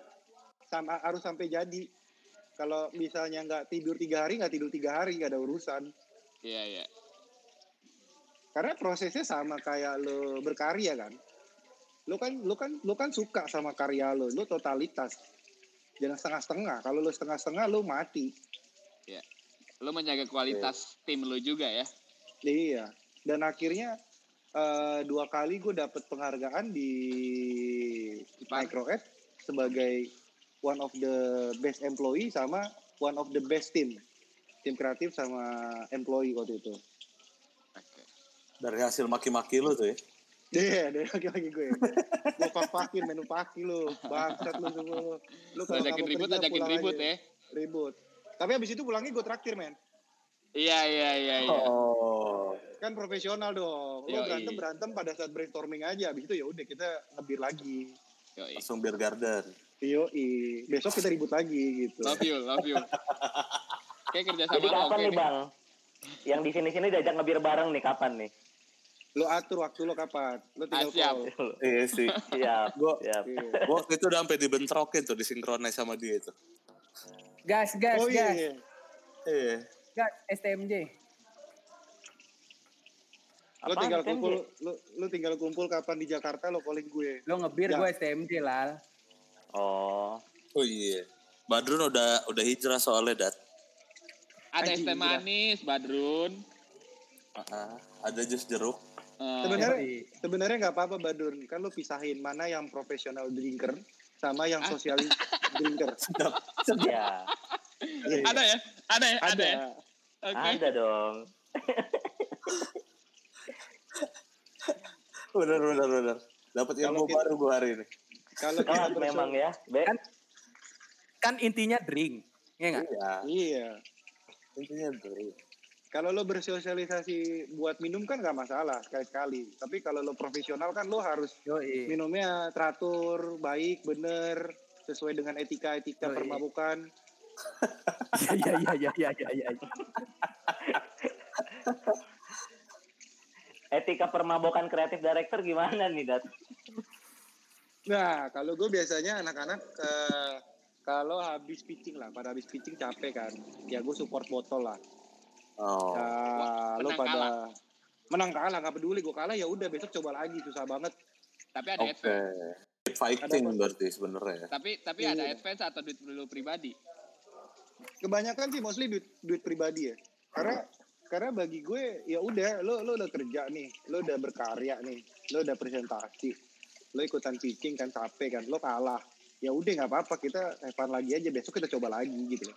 Sama harus sampai jadi. Kalau misalnya nggak tidur tiga hari, nggak tidur tiga hari, nggak ada urusan. Iya, iya. karena prosesnya sama kayak lo berkarya kan lo kan lo kan lo kan suka sama karya lo lo totalitas jangan setengah-setengah kalau lo setengah-setengah lo mati Lu menjaga kualitas tim lu juga ya. iya dan akhirnya eh, dua kali gue dapet penghargaan di Jepang. Microed sebagai one of the best employee sama one of the best team tim kreatif sama employee waktu itu Oke. Dari hasil maki-maki lu tuh ya. Iya, dari laki-laki gue. Gue pak-pakin, menu paki lu. Bangsat lu semua lu. Lu kalau nggak Ajakin mau ribut, kerja, ajakin ribut aja. ya. Ribut. Tapi abis itu pulangnya gue traktir, men. Iya, iya, iya, iya. Oh. Kan profesional dong. Lu berantem-berantem pada saat brainstorming aja. Abis itu ya udah kita ngebir lagi. Yoi. Langsung beer garden. Yoi. Besok kita ribut lagi gitu. Love you, love you. [laughs] Kayak kerja sama Jadi lo kapan oke nih nih. bang? Yang di sini-sini diajak ngebir bareng nih kapan nih? Lu atur waktu lo kapan. Lu tinggal Ah, siap. call. Iya sih. [laughs] Siap, Gua- siap. Iya. Gua waktu itu udah sampai dibentrokin tuh, disinkronis sama dia itu. Gas, gas, Oh iya, gas, iya. Iya. gas, STMJ. Lu Apaan, tinggal STMJ? kumpul, lu, lu tinggal kumpul kapan di Jakarta lo calling gue. Lo ngebir Ya. gue STMJ lah. Oh, Oh iya. Badrun udah udah hijrah soalnya dat. Ada es teh manis, Badrun. Ah, ada jus jeruk. Eh, Sebenarnya sebenarnya nggak apa-apa Badun. Kan lu pisahin mana yang profesional drinker sama yang sosialis [laughs] drinker. ya. Iya. ada ya? Ada ya? Ada, Ada. ya? Oke. Ada dong. [laughs] bener bener bener. Dapat ilmu baru gua hari ini. Kalau berso- memang ya. Be, Kan- Kan intinya drink. Iya nggak? Iya, Iya. intinya dari Kalau lo bersosialisasi buat minum kan nggak masalah sekali-sekali. Tapi kalau lo profesional kan lo harus Yoi. minumnya teratur, baik, bener, sesuai dengan etika-etika permabukan. Iya [laughs] iya iya iya iya iya. etika permabokan kreatif director gimana nih, Dat? Nah, kalau gue biasanya anak-anak eh, kalau habis pitching lah, pada habis pitching capek kan, ya gue support botol lah. Oh, Ya, lo menang pada kalah. menang kalah nggak peduli gue kalah ya udah besok coba lagi susah banget. Tapi ada oke. advance. Fighting Ada- berarti sebenarnya. Tapi tapi Iya. ada advance atau duit dulu pribadi. Kebanyakan sih mostly duit duit pribadi ya. Karena karena bagi gue ya udah lo lo udah kerja nih, lo udah berkarya nih, lo udah presentasi, lo ikutan pitching kan capek kan, lo kalah. Ya udah nggak apa-apa kita Evan lagi aja besok kita coba lagi gitu.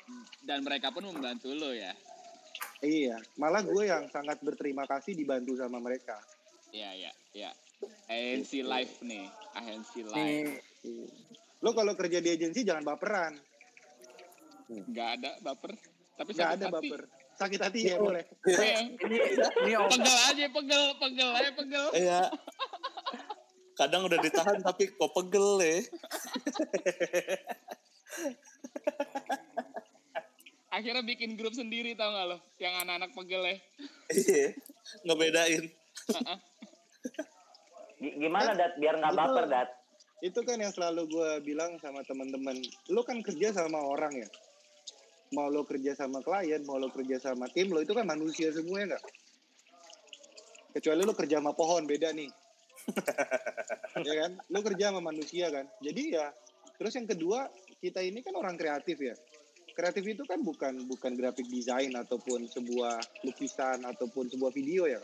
Dan mereka pun membantu lo ya. Iya, malah gue yang sangat berterima kasih dibantu sama mereka. Iya iya iya. ANC Live nih. ANC Live. Nih Iya. Lo kalau kerja di agensi jangan baperan, Nggak ada baper. Tapi nggak sakit ada hati. baper. Sakit hati ya boleh. Ini ini Pegel aja pegel pegel aja pegel. Iya. Kadang udah ditahan tapi kok pegel ya. Akhirnya bikin grup sendiri tau gak lo? Yang anak-anak pegel ya. Iya. Ngebedain. Gimana, Dat? Biar nggak baper, Dat. Itu kan yang selalu gue bilang sama teman-teman. Lo kan kerja sama orang ya. Mau lo kerja sama klien, mau lo kerja sama tim, lo itu kan manusia semua ya nggak? Kecuali lo kerja sama pohon, beda nih. [laughs] ya kan? Lo kerja sama manusia kan? Jadi ya, terus yang kedua, kita ini kan orang kreatif ya. Kreatif itu kan bukan bukan graphic design ataupun sebuah lukisan ataupun sebuah video ya.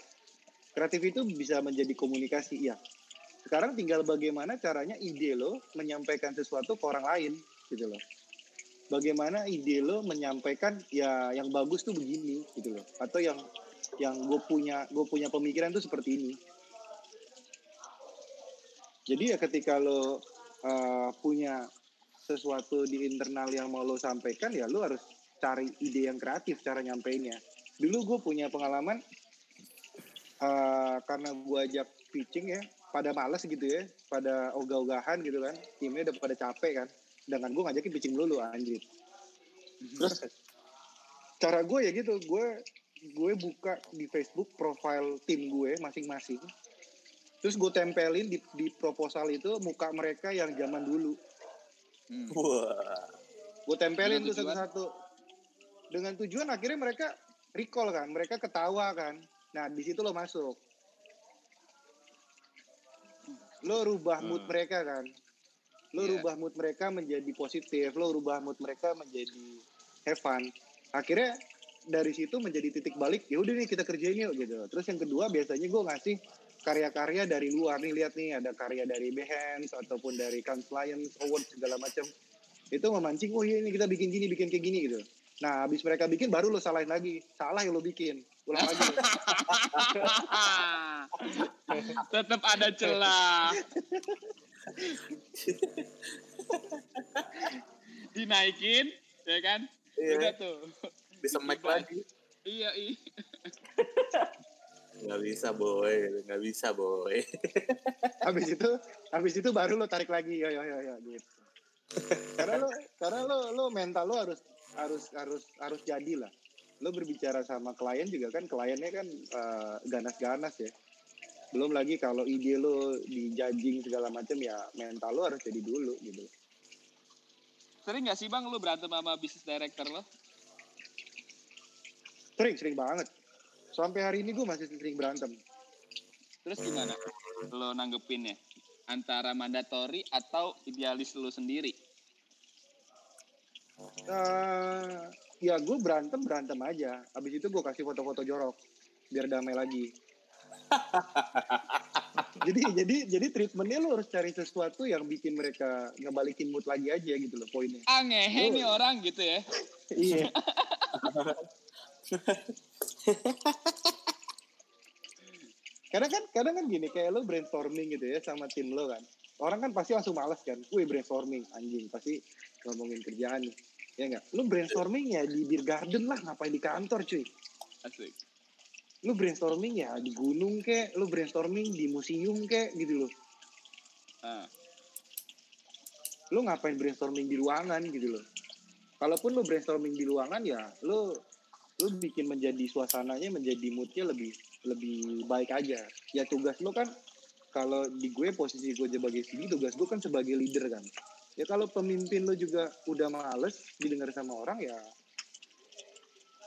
Kreatif itu bisa menjadi komunikasi ya. Sekarang tinggal bagaimana caranya ide lo menyampaikan sesuatu ke orang lain gitu loh. Bagaimana ide lo menyampaikan ya yang bagus tuh begini gitu loh. Atau yang yang gue punya gue punya pemikiran tuh seperti ini. Jadi ya ketika lo uh, punya sesuatu di internal yang mau lo sampaikan ya lo harus cari ide yang kreatif cara nyampeinnya. Dulu gue punya pengalaman uh, karena gue ajak pitching ya pada males gitu ya, pada ogah-ogahan gitu kan, timnya udah pada capek kan, dengan gue ngajakin pitching dulu anjir. Terus cara gue ya gitu, gue gue buka di Facebook profile tim gue masing-masing, terus gue tempelin di, di proposal itu muka mereka yang zaman dulu, Hmm. Wah. gue tempelin Dengan tuh satu-satu. Dengan tujuan akhirnya mereka recall kan, mereka ketawa kan. Nah di situ lo masuk. Lo rubah mood Hmm. mereka kan. Lo Iya. rubah mood mereka menjadi positif, lo rubah mood mereka menjadi have fun. Akhirnya dari situ menjadi titik balik, ya udah nih kita kerjain yuk gitu. Terus yang kedua biasanya gue ngasih karya-karya dari luar nih lihat nih ada karya dari Behance ataupun dari Cannes Lions Award segala macam itu memancing oh iya ini kita bikin gini bikin kayak gini gitu nah habis mereka bikin baru lo salahin lagi salah yang lo bikin ulang lagi [laughs] Tetap ada celah. [laughs] Dinaikin, ya kan? Iya. Udah tuh. Bisa mic lagi. Iya, iya. [laughs] Nggak bisa boy, nggak bisa boy. [laughs] habis itu habis itu baru lo tarik lagi. Yo yo yo yo gitu. Karena lo karena lo lo mental lo harus harus harus harus jadi lah. Lo berbicara sama klien juga kan kliennya kan eh, ganas-ganas ya. Belum lagi kalau ide lo di judging segala macam ya mental lo harus jadi dulu gitu. Sering gak sih bang lu berantem sama bisnis director lo? sering sering banget sampai hari ini gue masih sering berantem Terus gimana lo nanggepinnya? Antara mandatory atau idealis lo sendiri? Eh, ya gue berantem berantem aja habis itu gue kasih foto-foto jorok biar damai lagi [laughs] jadi jadi jadi treatmentnya lo harus cari sesuatu yang bikin mereka ngebalikin mood lagi aja gitu loh poinnya ngehe nih orang gitu ya. iya [laughs] Kadang kan kadang kan gini kayak lo brainstorming gitu ya sama tim lo kan. Orang kan pasti langsung males kan. Wih brainstorming anjing pasti ngomongin kerjaan nih. Ya enggak? Lu brainstorming ya di beer garden lah ngapain di kantor cuy. Asik. Lu brainstorming ya di gunung kek, lu brainstorming di museum kek gitu loh. Ah, Lu ngapain brainstorming di ruangan gitu loh. Kalaupun lu brainstorming di ruangan ya lu lu bikin menjadi suasananya menjadi moodnya lebih lebih baik aja. Ya tugas lu kan kalau di gue posisi gue sebagai sini tugas gue kan sebagai leader kan. Ya kalau pemimpin lu juga udah males didengar sama orang ya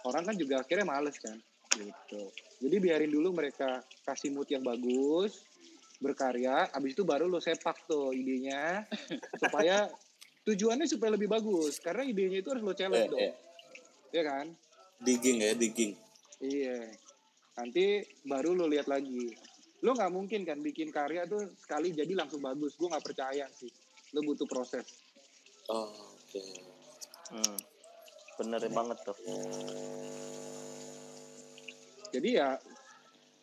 orang kan juga akhirnya males kan gitu. Jadi biarin dulu mereka kasih mood yang bagus, berkarya, abis itu baru lo sepak tuh idenya supaya [laughs] tujuannya supaya lebih bagus karena idenya itu harus lo challenge Eh, dong. eh. Ya kan? Digging ya, digging. Iya. Nanti baru lo lihat lagi. Lo nggak mungkin kan bikin karya tuh sekali jadi langsung bagus. Gue nggak percaya sih. Lo butuh proses. Oh, oke. Hmm. Bener banget tuh. Jadi ya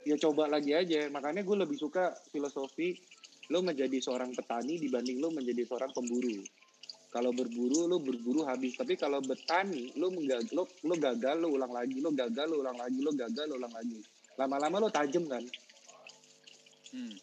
ya coba lagi aja. Makanya gue lebih suka filosofi lo menjadi seorang petani dibanding lo menjadi seorang pemburu. Kalau berburu lo berburu habis, tapi kalau bertani lo menggag lo, lo gagal lo ulang lagi, lo gagal lo ulang lagi, lo gagal lo ulang lagi. Lama-lama lo tajem kan. hmm.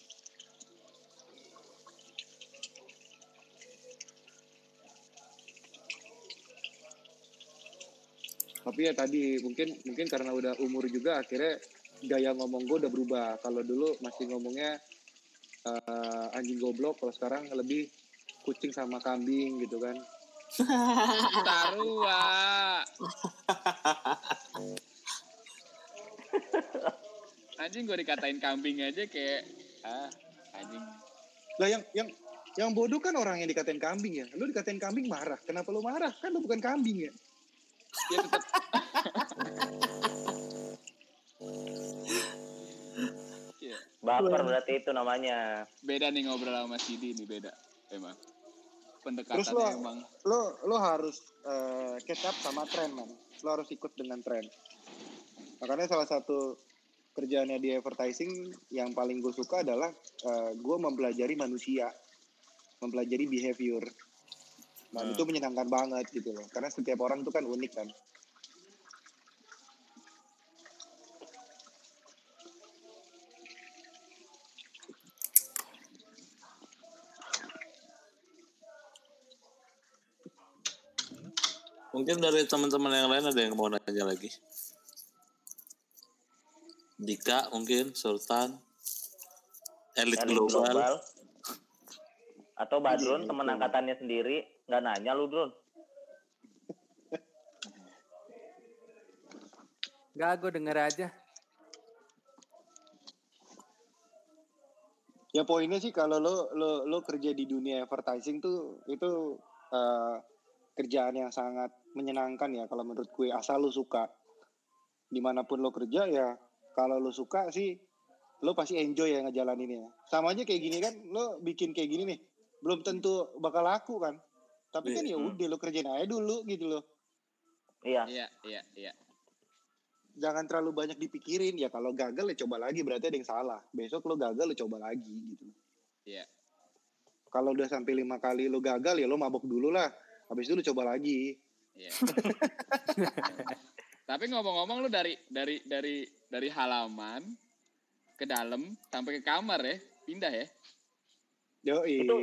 Tapi ya tadi mungkin mungkin karena udah umur juga akhirnya gaya ngomong gue udah berubah. Kalau dulu masih ngomongnya eh, anjing goblok, kalau sekarang lebih kucing sama kambing gitu kan. Tarua. anjing gue dikatain kambing aja kayak ah anjing Lah yang yang yang bodoh kan orang yang dikatain kambing ya. Lu dikatain kambing marah. Kenapa lu marah? Kan lu bukan kambing ya. ya tetap [laughs] ya, Baper berarti itu namanya. beda nih ngobrol sama Sidi nih beda emang Terus lo- emang Lo lo harus eh, catch up sama tren man. Lo harus ikut dengan tren. Makanya salah satu kerjaannya di advertising yang paling gue suka adalah gue mempelajari manusia, mempelajari behavior. Dan Hmm. itu menyenangkan banget gitu loh. Karena setiap orang tuh kan unik kan. Mungkin dari teman-teman yang lain ada yang mau nanya lagi. Dika mungkin, Sultan, Elit Global. global. Atau Badrun Iya, teman angkatannya sendiri nggak nanya lu Drun. Enggak, gue denger aja. Ya poinnya sih kalau lo lo lo kerja di dunia advertising tuh itu eh, kerjaan yang sangat menyenangkan ya kalau menurut gue asal lo suka. Di mana pun lo kerja ya kalau lo suka sih lo pasti enjoy ya ngejalaninnya. Sama aja kayak gini kan lo bikin kayak gini nih belum tentu bakal laku kan. Tapi kan ya Hmm. udah lo kerjain aja dulu gitu loh. Iya. iya iya iya Jangan terlalu banyak dipikirin ya kalau gagal ya coba lagi berarti ada yang salah. Besok lo gagal lo coba lagi gitu. iya kalau udah sampai lima kali lo gagal ya lo mabok dulu lah habis itu lo coba lagi iya [laughs] tapi ngomong-ngomong lu dari dari dari dari halaman ke dalam sampai ke kamar ya pindah ya Yoi. Itu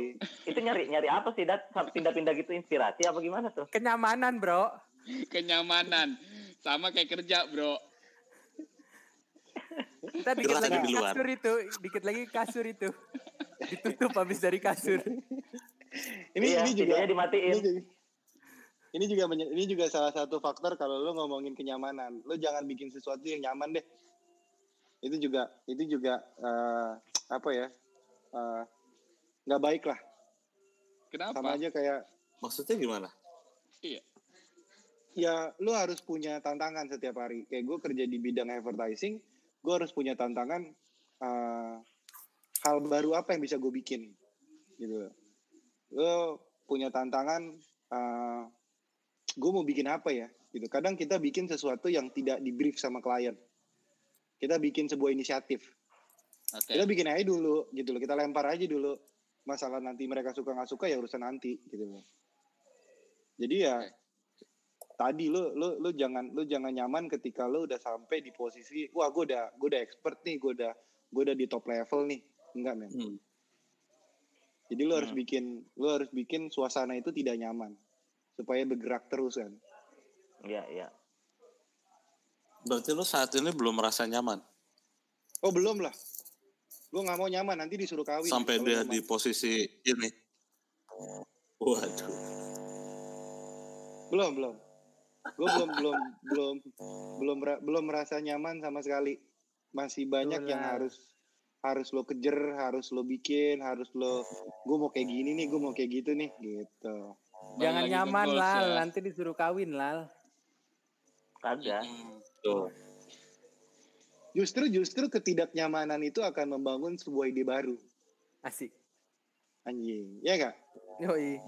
itu nyari nyari apa sih dat Sampai pindah-pindah gitu inspirasi apa gimana tuh? Kenyamanan, bro. [laughs] kenyamanan sama kayak kerja bro Kita dikit lagi di luar. kasur itu. Dikit lagi kasur itu. Ditutup habis dari kasur. ini iya, ini juga dimatiin. ini juga, ini juga ini juga salah satu faktor kalau lo ngomongin kenyamanan. Lo jangan bikin sesuatu yang nyaman deh. Itu juga itu juga eh, apa ya eh, nggak baik lah. Kenapa? Sama aja kayak Maksudnya gimana? iya. Ya lu harus punya tantangan setiap hari. Kayak gue kerja di bidang advertising gue harus punya tantangan eh, hal baru apa yang bisa gue bikin gitu. Lo punya tantangan eh, gue mau bikin apa ya gitu kadang kita bikin sesuatu yang tidak di brief sama klien kita bikin sebuah inisiatif Oke. Kita bikin aja dulu gitu loh. Kita lempar aja dulu. Masalah nanti mereka suka nggak suka ya urusan nanti gitu loh. Jadi ya Oke. tadi lu lu lu jangan lu jangan nyaman ketika lu udah sampai di posisi wah gue udah gue udah expert nih, gue udah gue udah di top level nih. Enggak men. Hmm. Jadi harus Hmm. bikin lu harus bikin suasana itu tidak nyaman supaya bergerak terus kan. Iya, iya. Berarti lu saat ini belum merasa nyaman Oh belum lah. Gue nggak mau nyaman nanti disuruh kawin. sampai dia nyaman. di posisi ini. Waduh. belum belum. Gue belum belum belum belum belum merasa nyaman sama sekali. Masih banyak yang harus harus lo kejar, harus lo bikin, harus lo gue mau kayak gini nih, gue mau kayak gitu nih, gitu. Jangan nyaman Lal, ya. nanti disuruh kawin Lal. Kagak. Tuh. Justru justru ketidaknyamanan itu akan membangun sebuah ide baru, Asik. anjing, ya gak? Yoi.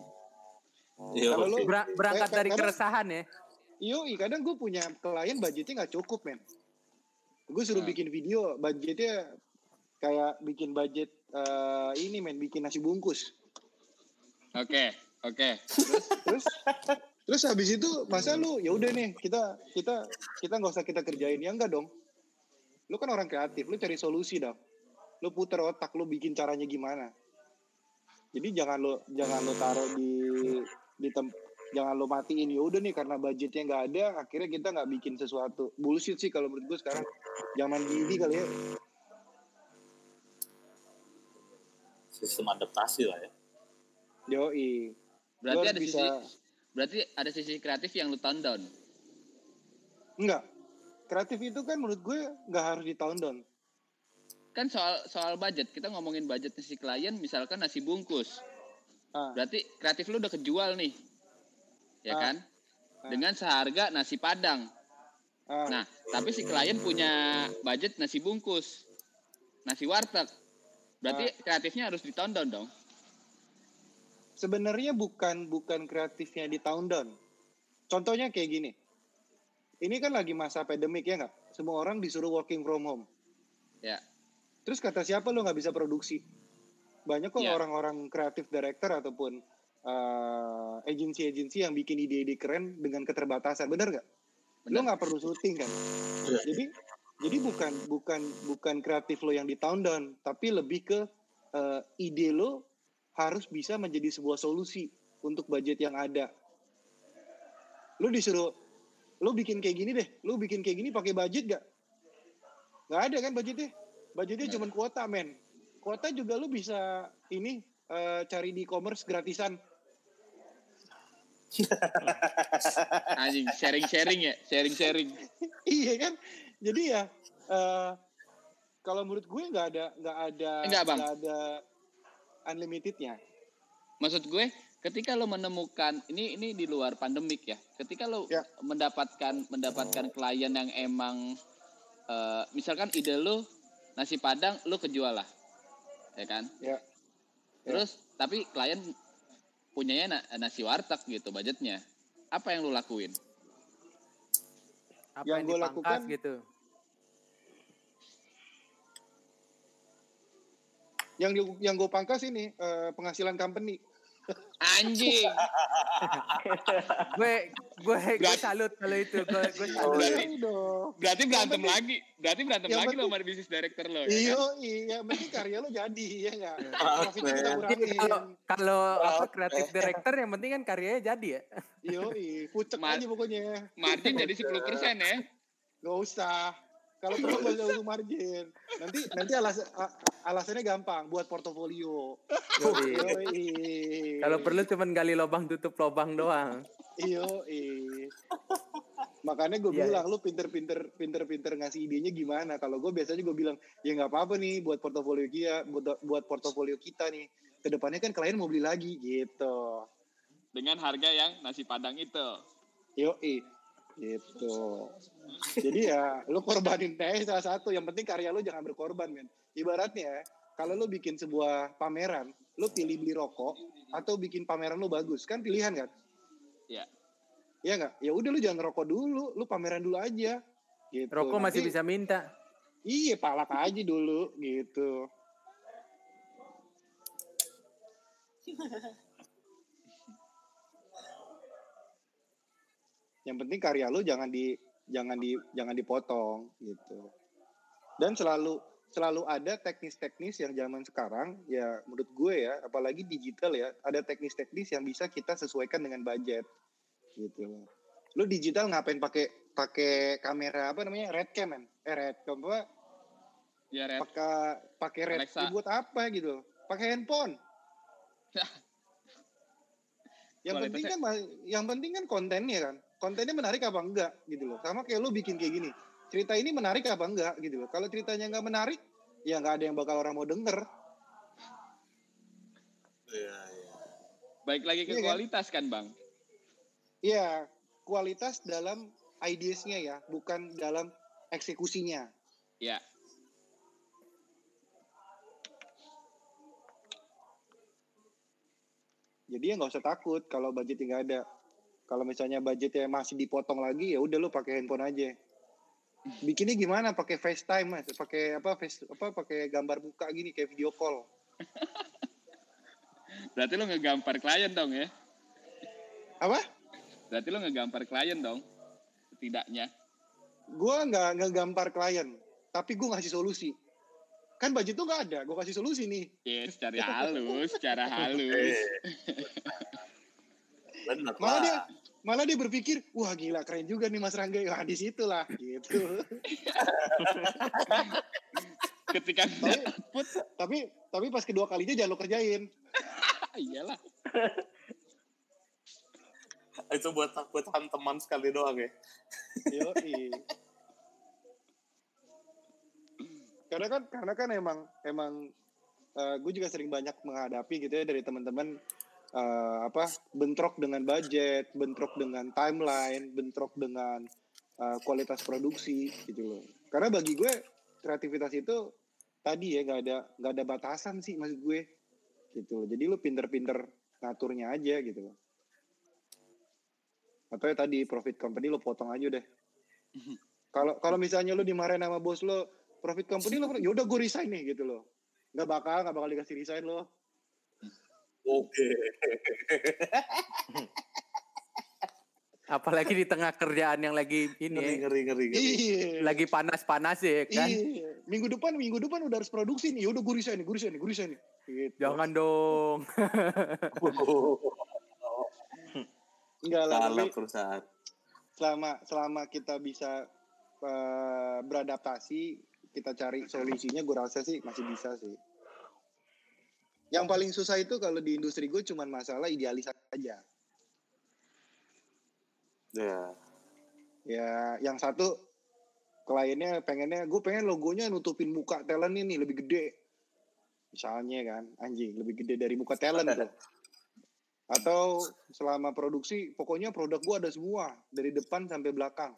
Iya. Kalau lu- Ber- berangkat Kayak- dari kadang- keresahan ya. Yoi, kadang gue punya klien budgetnya nggak cukup men. Gue suruh Hmm. bikin video, budgetnya kayak bikin budget eh, ini men, bikin nasi bungkus. Oke, oke. Terus terus habis itu masa lu ya udah nih kita kita kita nggak usah kita kerjain ya enggak dong. Lu kan orang kreatif, lu cari solusi dong. Lu puter otak, lu bikin caranya gimana. Jadi jangan lo jangan lo taruh di di tem, jangan lo matiin ya udah nih karena budgetnya nggak ada akhirnya kita nggak bikin sesuatu bullshit sih kalau menurut gue sekarang zaman gini kali ya Sistem adaptasi lah ya. yoi Berarti ada bisa- sisi berarti ada sisi kreatif yang lu tone down. enggak kreatif itu kan menurut gue nggak harus di tahun down Kan soal soal budget, kita ngomongin budgetnya si klien misalkan nasi bungkus. ah, Berarti kreatif lu udah kejual nih. Ya Ah. kan? Dengan seharga nasi padang. ah, Nah, tapi si klien punya budget nasi bungkus. Nasi warteg. Berarti kreatifnya harus di tone down dong. Sebenarnya bukan bukan kreatifnya di tahun down. Contohnya kayak gini. Ini kan lagi masa pandemik ya nggak? Semua orang disuruh working from home. Ya. Terus kata siapa lo nggak bisa produksi? Banyak kok Ya. orang-orang kreatif director ataupun eh, agensi-agensi yang bikin ide-ide keren dengan keterbatasan. Bener nggak? Lo nggak perlu syuting kan? Iya. Jadi jadi bukan bukan bukan kreatif lo yang di tahun down, tapi lebih ke eh, ide lo harus bisa menjadi sebuah solusi untuk budget yang ada. Lo disuruh lo bikin kayak gini deh, lo bikin kayak gini pakai budget gak? Nggak ada kan budgetnya? Budgetnya cuma kuota men. Kuota juga lo bisa ini eh, cari di e-commerce gratisan. [laughs] Anjing, sharing-sharing ya, sharing-sharing. [laughs] iya kan? Jadi ya eh, kalau menurut gue nggak ada nggak ada nggak ada unlimitednya. Maksud gue, ketika lo menemukan ini ini di luar pandemik ya. Ketika lo Ya. mendapatkan mendapatkan klien yang emang eh, misalkan ide lo nasi padang lo kejual lah. Ya kan? Ya. Terus tapi klien punyanya na- nasi warteg gitu budgetnya. Apa yang lo lakuin? Apa Yang yang, gua dipangkas lakukan- gitu. Yang di- yang gue pangkas ini eh, penghasilan company. Anjing. [laughs] Gue gue gue salut kalau itu. Gue gue Oh, salut. Berarti- Iya. Berarti berantem lagi. Berarti berantem yang lagi lo sama bisnis director lo. ya Iya, kan? iya, mending karya lo jadi ya nggak. Kita kurangin. Kalau kalau apa kreatif director yang penting kan karyanya jadi ya. Iya, pucek Ma- aja pokoknya. Margin jadi 10% ya. Gak usah. Kalau perlu gak usah margin. Nanti nanti alas, alasannya gampang buat portofolio. [laughs] Kalau perlu cuman gali lubang tutup lubang doang. Yoi. Makanya gue Iya, bilang lu pinter-pinter pinter-pinter ngasih idenya gimana. Kalau gue biasanya gue bilang ya nggak apa-apa nih buat portofolio kita, buat buat portofolio kita nih. Ke depannya kan klien mau beli lagi gitu. Dengan harga yang nasi padang itu. Yoi. Gitu. Jadi ya lu korbanin aja salah satu. Yang penting karya lu jangan berkorban men. Ibaratnya kalau lu bikin sebuah pameran, lu pilih beli rokok atau bikin pameran lu bagus kan pilihan kan? Iya. Iya nggak? Ya udah lu jangan ngerokok dulu, lu pameran dulu aja. Gitu. Rokok masih Nanti- bisa minta. Iya, palak aja dulu gitu. [laughs] Yang penting karya lu jangan di jangan di jangan dipotong gitu. Dan selalu selalu ada teknis-teknis yang zaman sekarang ya menurut gue ya apalagi digital ya ada teknis-teknis yang bisa kita sesuaikan dengan budget gitu lu digital ngapain pakai pakai kamera apa namanya red cam man eh red cam apa Ya, Red. pakai pakai red Alexa. buat apa gitu pakai handphone [laughs] yang penting kan yang penting kan kontennya kan kontennya menarik apa enggak gitu loh sama kayak lu bikin kayak gini cerita ini menarik apa enggak gitu loh kalau ceritanya nggak menarik ya nggak ada yang bakal orang mau denger Iya, iya. Baik lagi ke Iya kan? kualitas kan, Bang? Iya, kualitas dalam ideasnya ya, bukan dalam eksekusinya. Ya. Jadi ya nggak usah takut kalau budgetnya nggak ada. Kalau misalnya budgetnya masih dipotong lagi ya udah lu pakai handphone aja. Bikinnya gimana? Pakai FaceTime mas, pakai apa? Face apa? Pakai gambar muka gini kayak video call. [laughs] Berarti lo ngegampar klien dong ya? Apa? Berarti lo ngegampar klien dong? Setidaknya. Gua nggak ngegampar klien, tapi gua ngasih solusi. Kan budget tuh nggak ada, gua kasih solusi nih. Ya, secara halus, secara [laughs] halus. Benar Malah dia. Malah dia berpikir, wah gila keren juga nih Mas Rangga. Wah di situ lah gitu. Ketika tapi, tapi tapi pas kedua kalinya jangan lo kerjain. iyalah. Itu buat buat teman sekali doang ya. Yoi. karena kan karena kan emang emang gue juga sering banyak menghadapi gitu ya dari teman-teman eh, apa bentrok dengan budget, bentrok dengan timeline, bentrok dengan eh, kualitas produksi gitu loh. Karena bagi gue kreativitas itu tadi ya nggak ada nggak ada batasan sih maksud gue gitu loh. Jadi lu pinter-pinter ngaturnya aja gitu loh. Atau ya tadi profit company lo potong aja deh. [laughs] Kalau kalau misalnya lu dimarahin sama bos lo, profit company lo, ya udah gue resign nih gitu loh. Nggak bakal, nggak bakal dikasih resign lo. Oke. Apalagi di tengah kerjaan yang lagi Ngeri ini ngeri ngeri. ngeri. Iya. lagi panas-panas ya kan. Iya. Minggu depan, minggu depan udah harus produksi nih. Ya udah gue resign nih, gue resign nih, gue resign nih. Gitu. Jangan dong. [laughs] Enggak lah, tapi perusahaan. selama selama kita bisa eh, beradaptasi, kita cari solusinya, gue rasa sih masih bisa sih. Yang paling susah itu kalau di industri gue cuman masalah idealis aja. Ya. Ya, yang satu kliennya pengennya, gue pengen logonya nutupin muka talent ini lebih gede. Misalnya kan, anjing lebih gede dari muka talent tuh. [laughs] Atau selama produksi, pokoknya produk gue ada semua dari depan sampai belakang.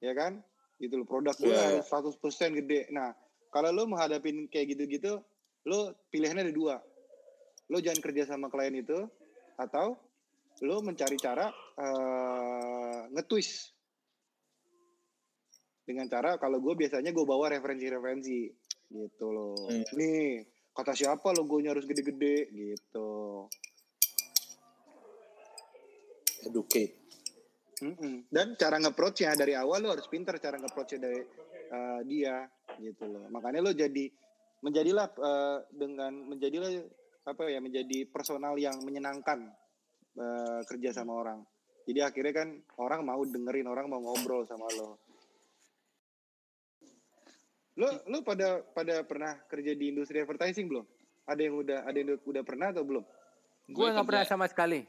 Ya kan? Gitu loh, produk gue Iya. harus 100% gede. Nah, kalau lo menghadapin kayak gitu-gitu, lo pilihannya ada dua. Lo jangan kerja sama klien itu, atau lo mencari cara eh, nge-twist dengan cara kalau gue biasanya gue bawa referensi-referensi gitu loh Hmm. nih kata siapa logonya harus gede-gede gitu Educate. Mm-mm. dan cara nge-approach-nya dari awal lo harus pinter cara nge-approach-nya dari eh, dia gitu loh. Makanya lo jadi menjadilah eh, dengan menjadilah apa ya menjadi personal yang menyenangkan eh, kerja sama orang. Jadi akhirnya kan orang mau dengerin orang mau ngobrol sama lo. Lo lo pada pada pernah kerja di industri advertising belum? Ada yang udah ada yang udah pernah atau belum? Gue nggak pernah sama sekali.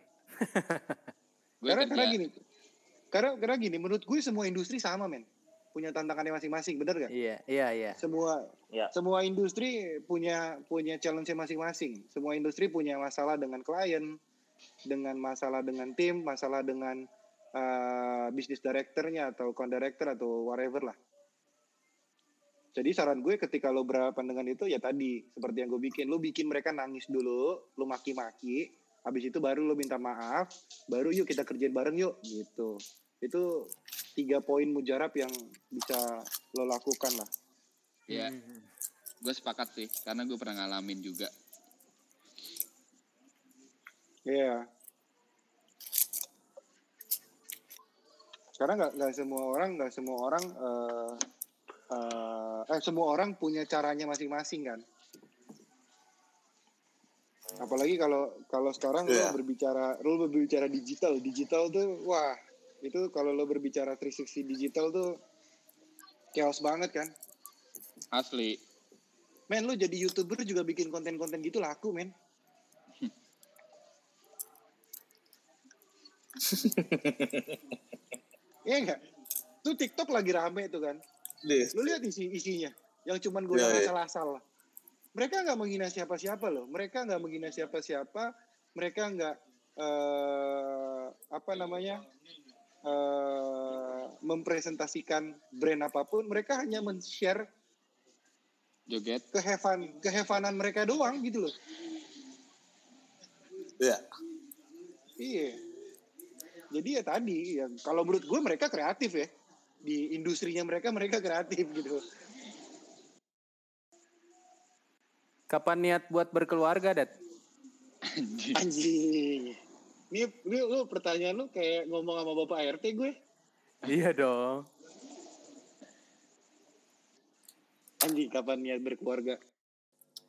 gue karena kerja- karena gini karena karena gini menurut gue semua industri sama men punya tantangannya masing-masing bener gak Iya, iya, iya. semua Ya. semua industri punya punya challenge masing-masing semua industri punya masalah dengan klien dengan masalah dengan tim masalah dengan uh, bisnis directornya atau con director atau whatever lah jadi saran gue ketika lo berhadapan dengan itu ya tadi seperti yang gue bikin lo bikin mereka nangis dulu lo maki-maki habis itu baru lo minta maaf baru yuk kita kerjain bareng yuk gitu itu tiga poin mujarab yang bisa lo lakukan lah. Iya, Hmm. gue sepakat sih, karena gue pernah ngalamin juga. Iya. Karena nggak nggak semua orang nggak semua orang eh, eh, eh semua orang punya caranya masing-masing kan. Apalagi kalau kalau sekarang Iya. lo berbicara lo berbicara digital, digital tuh wah itu kalau lo berbicara 360 digital tuh chaos banget kan. Asli. Men lo jadi youtuber juga bikin konten-konten gitu laku men. [laughs] Iya enggak? Tuh TikTok lagi rame tuh kan. Di, Lu lihat isi isinya. Yang cuman gue Iya, iya. asal-asal lah. Mereka nggak menghina siapa-siapa loh. Mereka nggak menghina siapa-siapa. Mereka nggak eh apa namanya eh mempresentasikan brand apa pun. Mereka hanya men-share Joget. kehevan kehevanan mereka doang gitu loh. ya. Iya. Jadi ya tadi ya kalau menurut gue mereka kreatif ya. Di industrinya mereka mereka kreatif gitu. Kapan niat buat berkeluarga, Dat? Anjing. Anjing. Ini lu, lu pertanyaan lu kayak ngomong sama Bapak RT gue. Iya dong. Anjing kapan niat berkeluarga?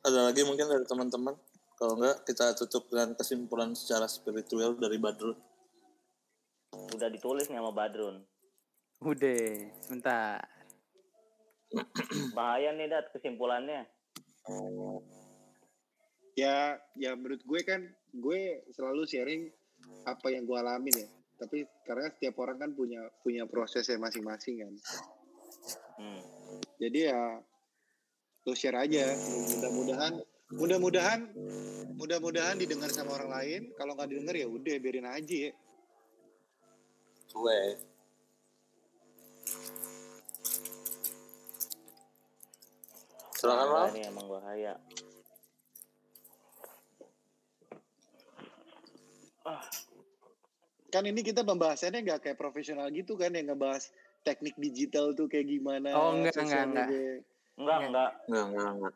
Ada lagi mungkin dari teman-teman. Kalau enggak kita tutup dengan kesimpulan secara spiritual dari Badrun. Udah ditulis nih sama Badrun. Udah, sebentar. Bahaya nih Dat kesimpulannya. Ya ya menurut gue kan gue selalu sharing apa yang gue alamin ya. Tapi karena setiap orang kan punya punya prosesnya masing-masing kan. Hmm. Jadi ya lo share aja. Mudah-mudahan mudah-mudahan mudah-mudahan didengar sama orang lain. Kalau nggak didengar ya udah biarin aja ya. Gue. Silakan Mal. nih emang bahaya. Kan ini kita pembahasannya nggak kayak profesional gitu kan yang ngebahas teknik digital tuh kayak gimana. Oh, enggak, enggak, enggak. Enggak, enggak. Enggak, enggak, enggak.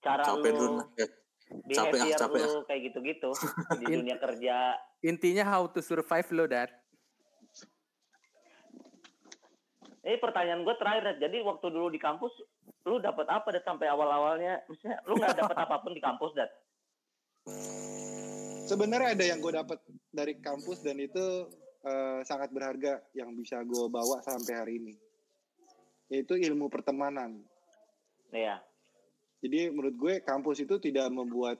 Cara Capek lu dulu. Ya. Capek ah, capek lu kayak gitu-gitu [laughs] di dunia kerja. Intinya how to survive lo, Dat. Ini pertanyaan gue terakhir, Dat. Jadi waktu dulu di kampus, lu dapat apa Dat sampai awal-awalnya? Maksudnya lu nggak dapat [laughs] apa pun di kampus, Dat? Sebenarnya ada yang gue dapat dari kampus dan itu eh, sangat berharga yang bisa gue bawa sampai hari ini. Yaitu ilmu pertemanan. Iya. Jadi menurut gue kampus itu tidak membuat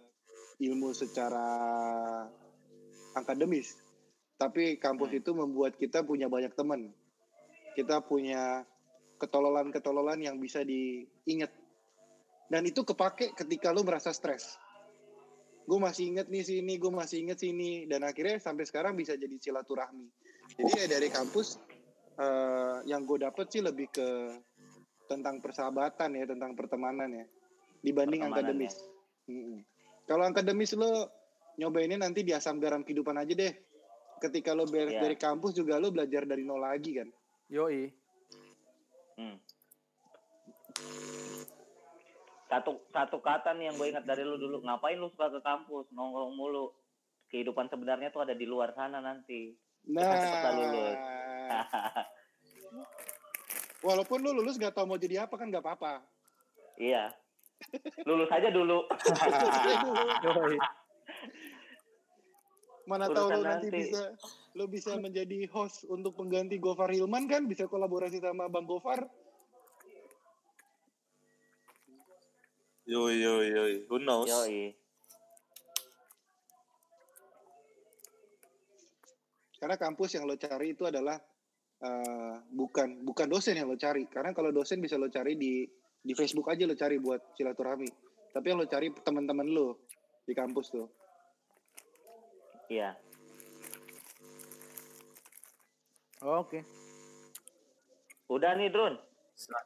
ilmu secara akademis, tapi kampus itu membuat kita punya banyak teman. Kita punya ketololan-ketololan yang bisa diingat. Dan itu kepake ketika lu merasa stres. Gue masih inget nih sini, gue masih inget sini, dan akhirnya sampai sekarang bisa jadi silaturahmi. Jadi ya dari kampus eh, yang gue dapet sih lebih ke tentang persahabatan ya, tentang pertemanan ya, dibanding Pertemanan akademis. Mm-mm. Kalau akademis lo nyobainnya nanti di asam garam kehidupan aja deh. Ketika lo beres Iya. dari kampus juga lo belajar dari nol lagi kan. Yoi. Hmm. Satu satu kata nih yang gue ingat dari lu dulu, ngapain lu suka ke kampus nongkrong mulu? Kehidupan sebenarnya tuh ada di luar sana nanti. Cepet-cepet lah lulus. Nah, [laughs] walaupun lo lulus gak tau mau jadi apa kan gak apa-apa. iya. Lulus aja dulu. [laughs] Mana tahu Urusan nanti, nanti. bisa lo bisa menjadi host untuk pengganti Gofar Hilman kan bisa kolaborasi sama Bang Gofar. Yoi, yoi, yoi. Who knows? Yoi. Karena kampus yang lo cari itu adalah eh, bukan bukan dosen yang lo cari. Karena kalau dosen bisa lo cari di di Facebook aja lo cari buat silaturahmi. Tapi yang lo cari teman-teman lo di kampus tuh. Iya. Oke. Udah nih, Drun.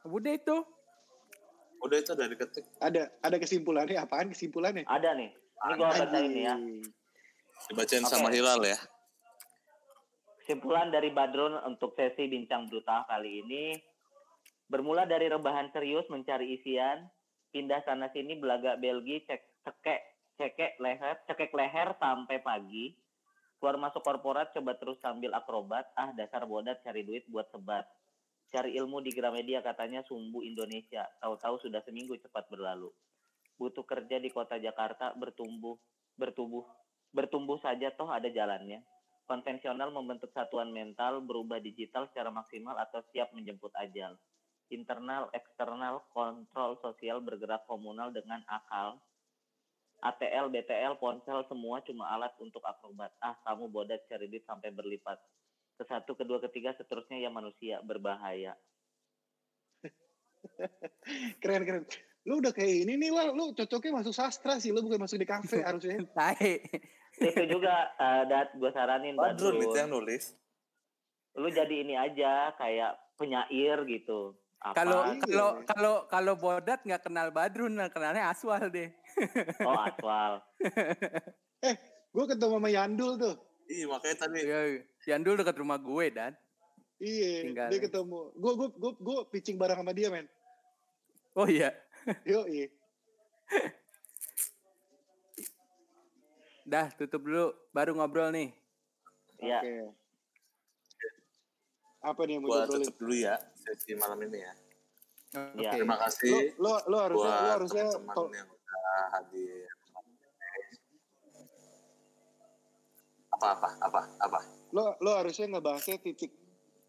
Udah itu. Udah itu dari ketik. Ada ada kesimpulannya apaan kesimpulannya? Ada nih. Ini gue bacain nih ya. Dibacain Oke. sama Hilal ya. Kesimpulan dari Badrun untuk sesi bincang brutal kali ini bermula dari rebahan serius mencari isian, pindah sana sini belaga Belgi, cek cekek cekek leher, cekek leher sampai pagi. Keluar masuk korporat coba terus sambil akrobat, ah dasar bodat cari duit buat sebat. Cari ilmu di Gramedia katanya sumbu Indonesia, tahu-tahu sudah seminggu cepat berlalu. Butuh kerja di kota Jakarta bertumbuh, bertubuh, bertumbuh saja toh ada jalannya konvensional membentuk satuan mental, berubah digital secara maksimal atau siap menjemput ajal. Internal, eksternal, kontrol sosial bergerak komunal dengan akal. ATL, BTL, ponsel semua cuma alat untuk akrobat. Ah, kamu bodat cari duit sampai berlipat. Ke satu, kedua, ketiga, seterusnya ya manusia berbahaya. [laughs] Keren keren. Lu udah kayak ini nih, Wal. Lu cocoknya masuk sastra sih. Lu bukan masuk di kafe [laughs] harusnya. Tai. Itu juga, uh, Dat, gue saranin, Badrun Badrun. itu yang nulis. Lu jadi ini aja, kayak penyair gitu. Apa? Kalau Iya. kalau kalau kalau Bodat nggak kenal Badrun, nah, kenalnya Aswal deh. [laughs] Oh, aswal. Gue ketemu sama Yandul tuh. Iya makanya tadi Iya, Yandul dekat rumah gue dan. Iya, Tinggal. dia ketemu. Gue gue gue gue pitching bareng sama dia, men. Oh iya. [laughs] Yo, iya. Dah tutup dulu, baru ngobrol nih. Ya, Oke. Apa nih yang mau gua tutup dulu ya sesi malam ini ya. Oke. Iya. Terima Lo, kasih lo, lo harusnya, lo harusnya, to- yang udah hadir. Apa apa apa apa. Lo, lo harusnya ngebahasnya titik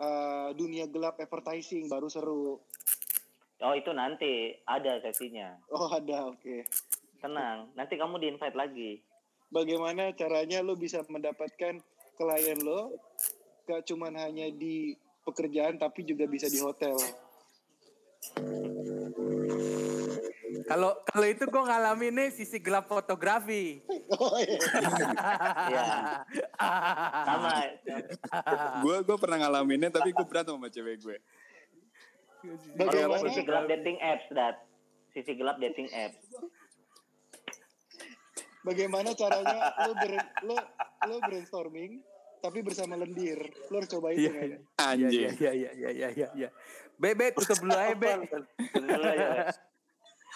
eh, dunia gelap advertising baru seru. Oh itu nanti ada sesinya. Oh ada, oke. Tenang, nanti kamu di invite lagi. Bagaimana caranya lo bisa mendapatkan klien lo gak cuman hanya di pekerjaan tapi juga bisa di hotel. Kalau kalau itu gue ngalamin nih sisi gelap fotografi. Oh iya. Iya. Sama. gue gue pernah ngalaminnya tapi gue berantem sama cewek gue Oh, Bagaimana sisi gelap dating apps, Dat. Sisi gelap dating apps. bagaimana caranya lo ber, lo lo brainstorming tapi bersama lendir. Lo harus coba itu Iya, kan. iya. anjing Iya iya iya iya iya iya. Bebe tutup dulu aja, Be.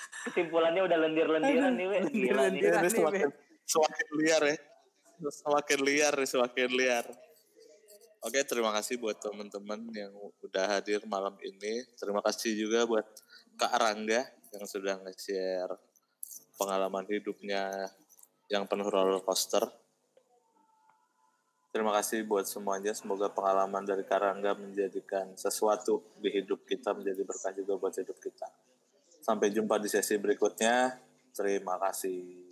Ya. Kesimpulannya udah lendir-lendiran nih, Wes. Gila nih. Ini nih, semakin semakin liar ya. Semakin liar semakin liar. Oke, terima kasih buat teman-teman yang udah hadir malam ini. Terima kasih juga buat Kak Rangga yang sudah nge-share pengalaman hidupnya yang penuh roller coaster. Terima kasih buat semuanya. Semoga pengalaman dari Kak Rangga menjadikan sesuatu di hidup kita menjadi berkah juga buat hidup kita. Sampai jumpa di sesi berikutnya. Terima kasih.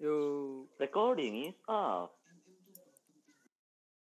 Yuk. Recording is off.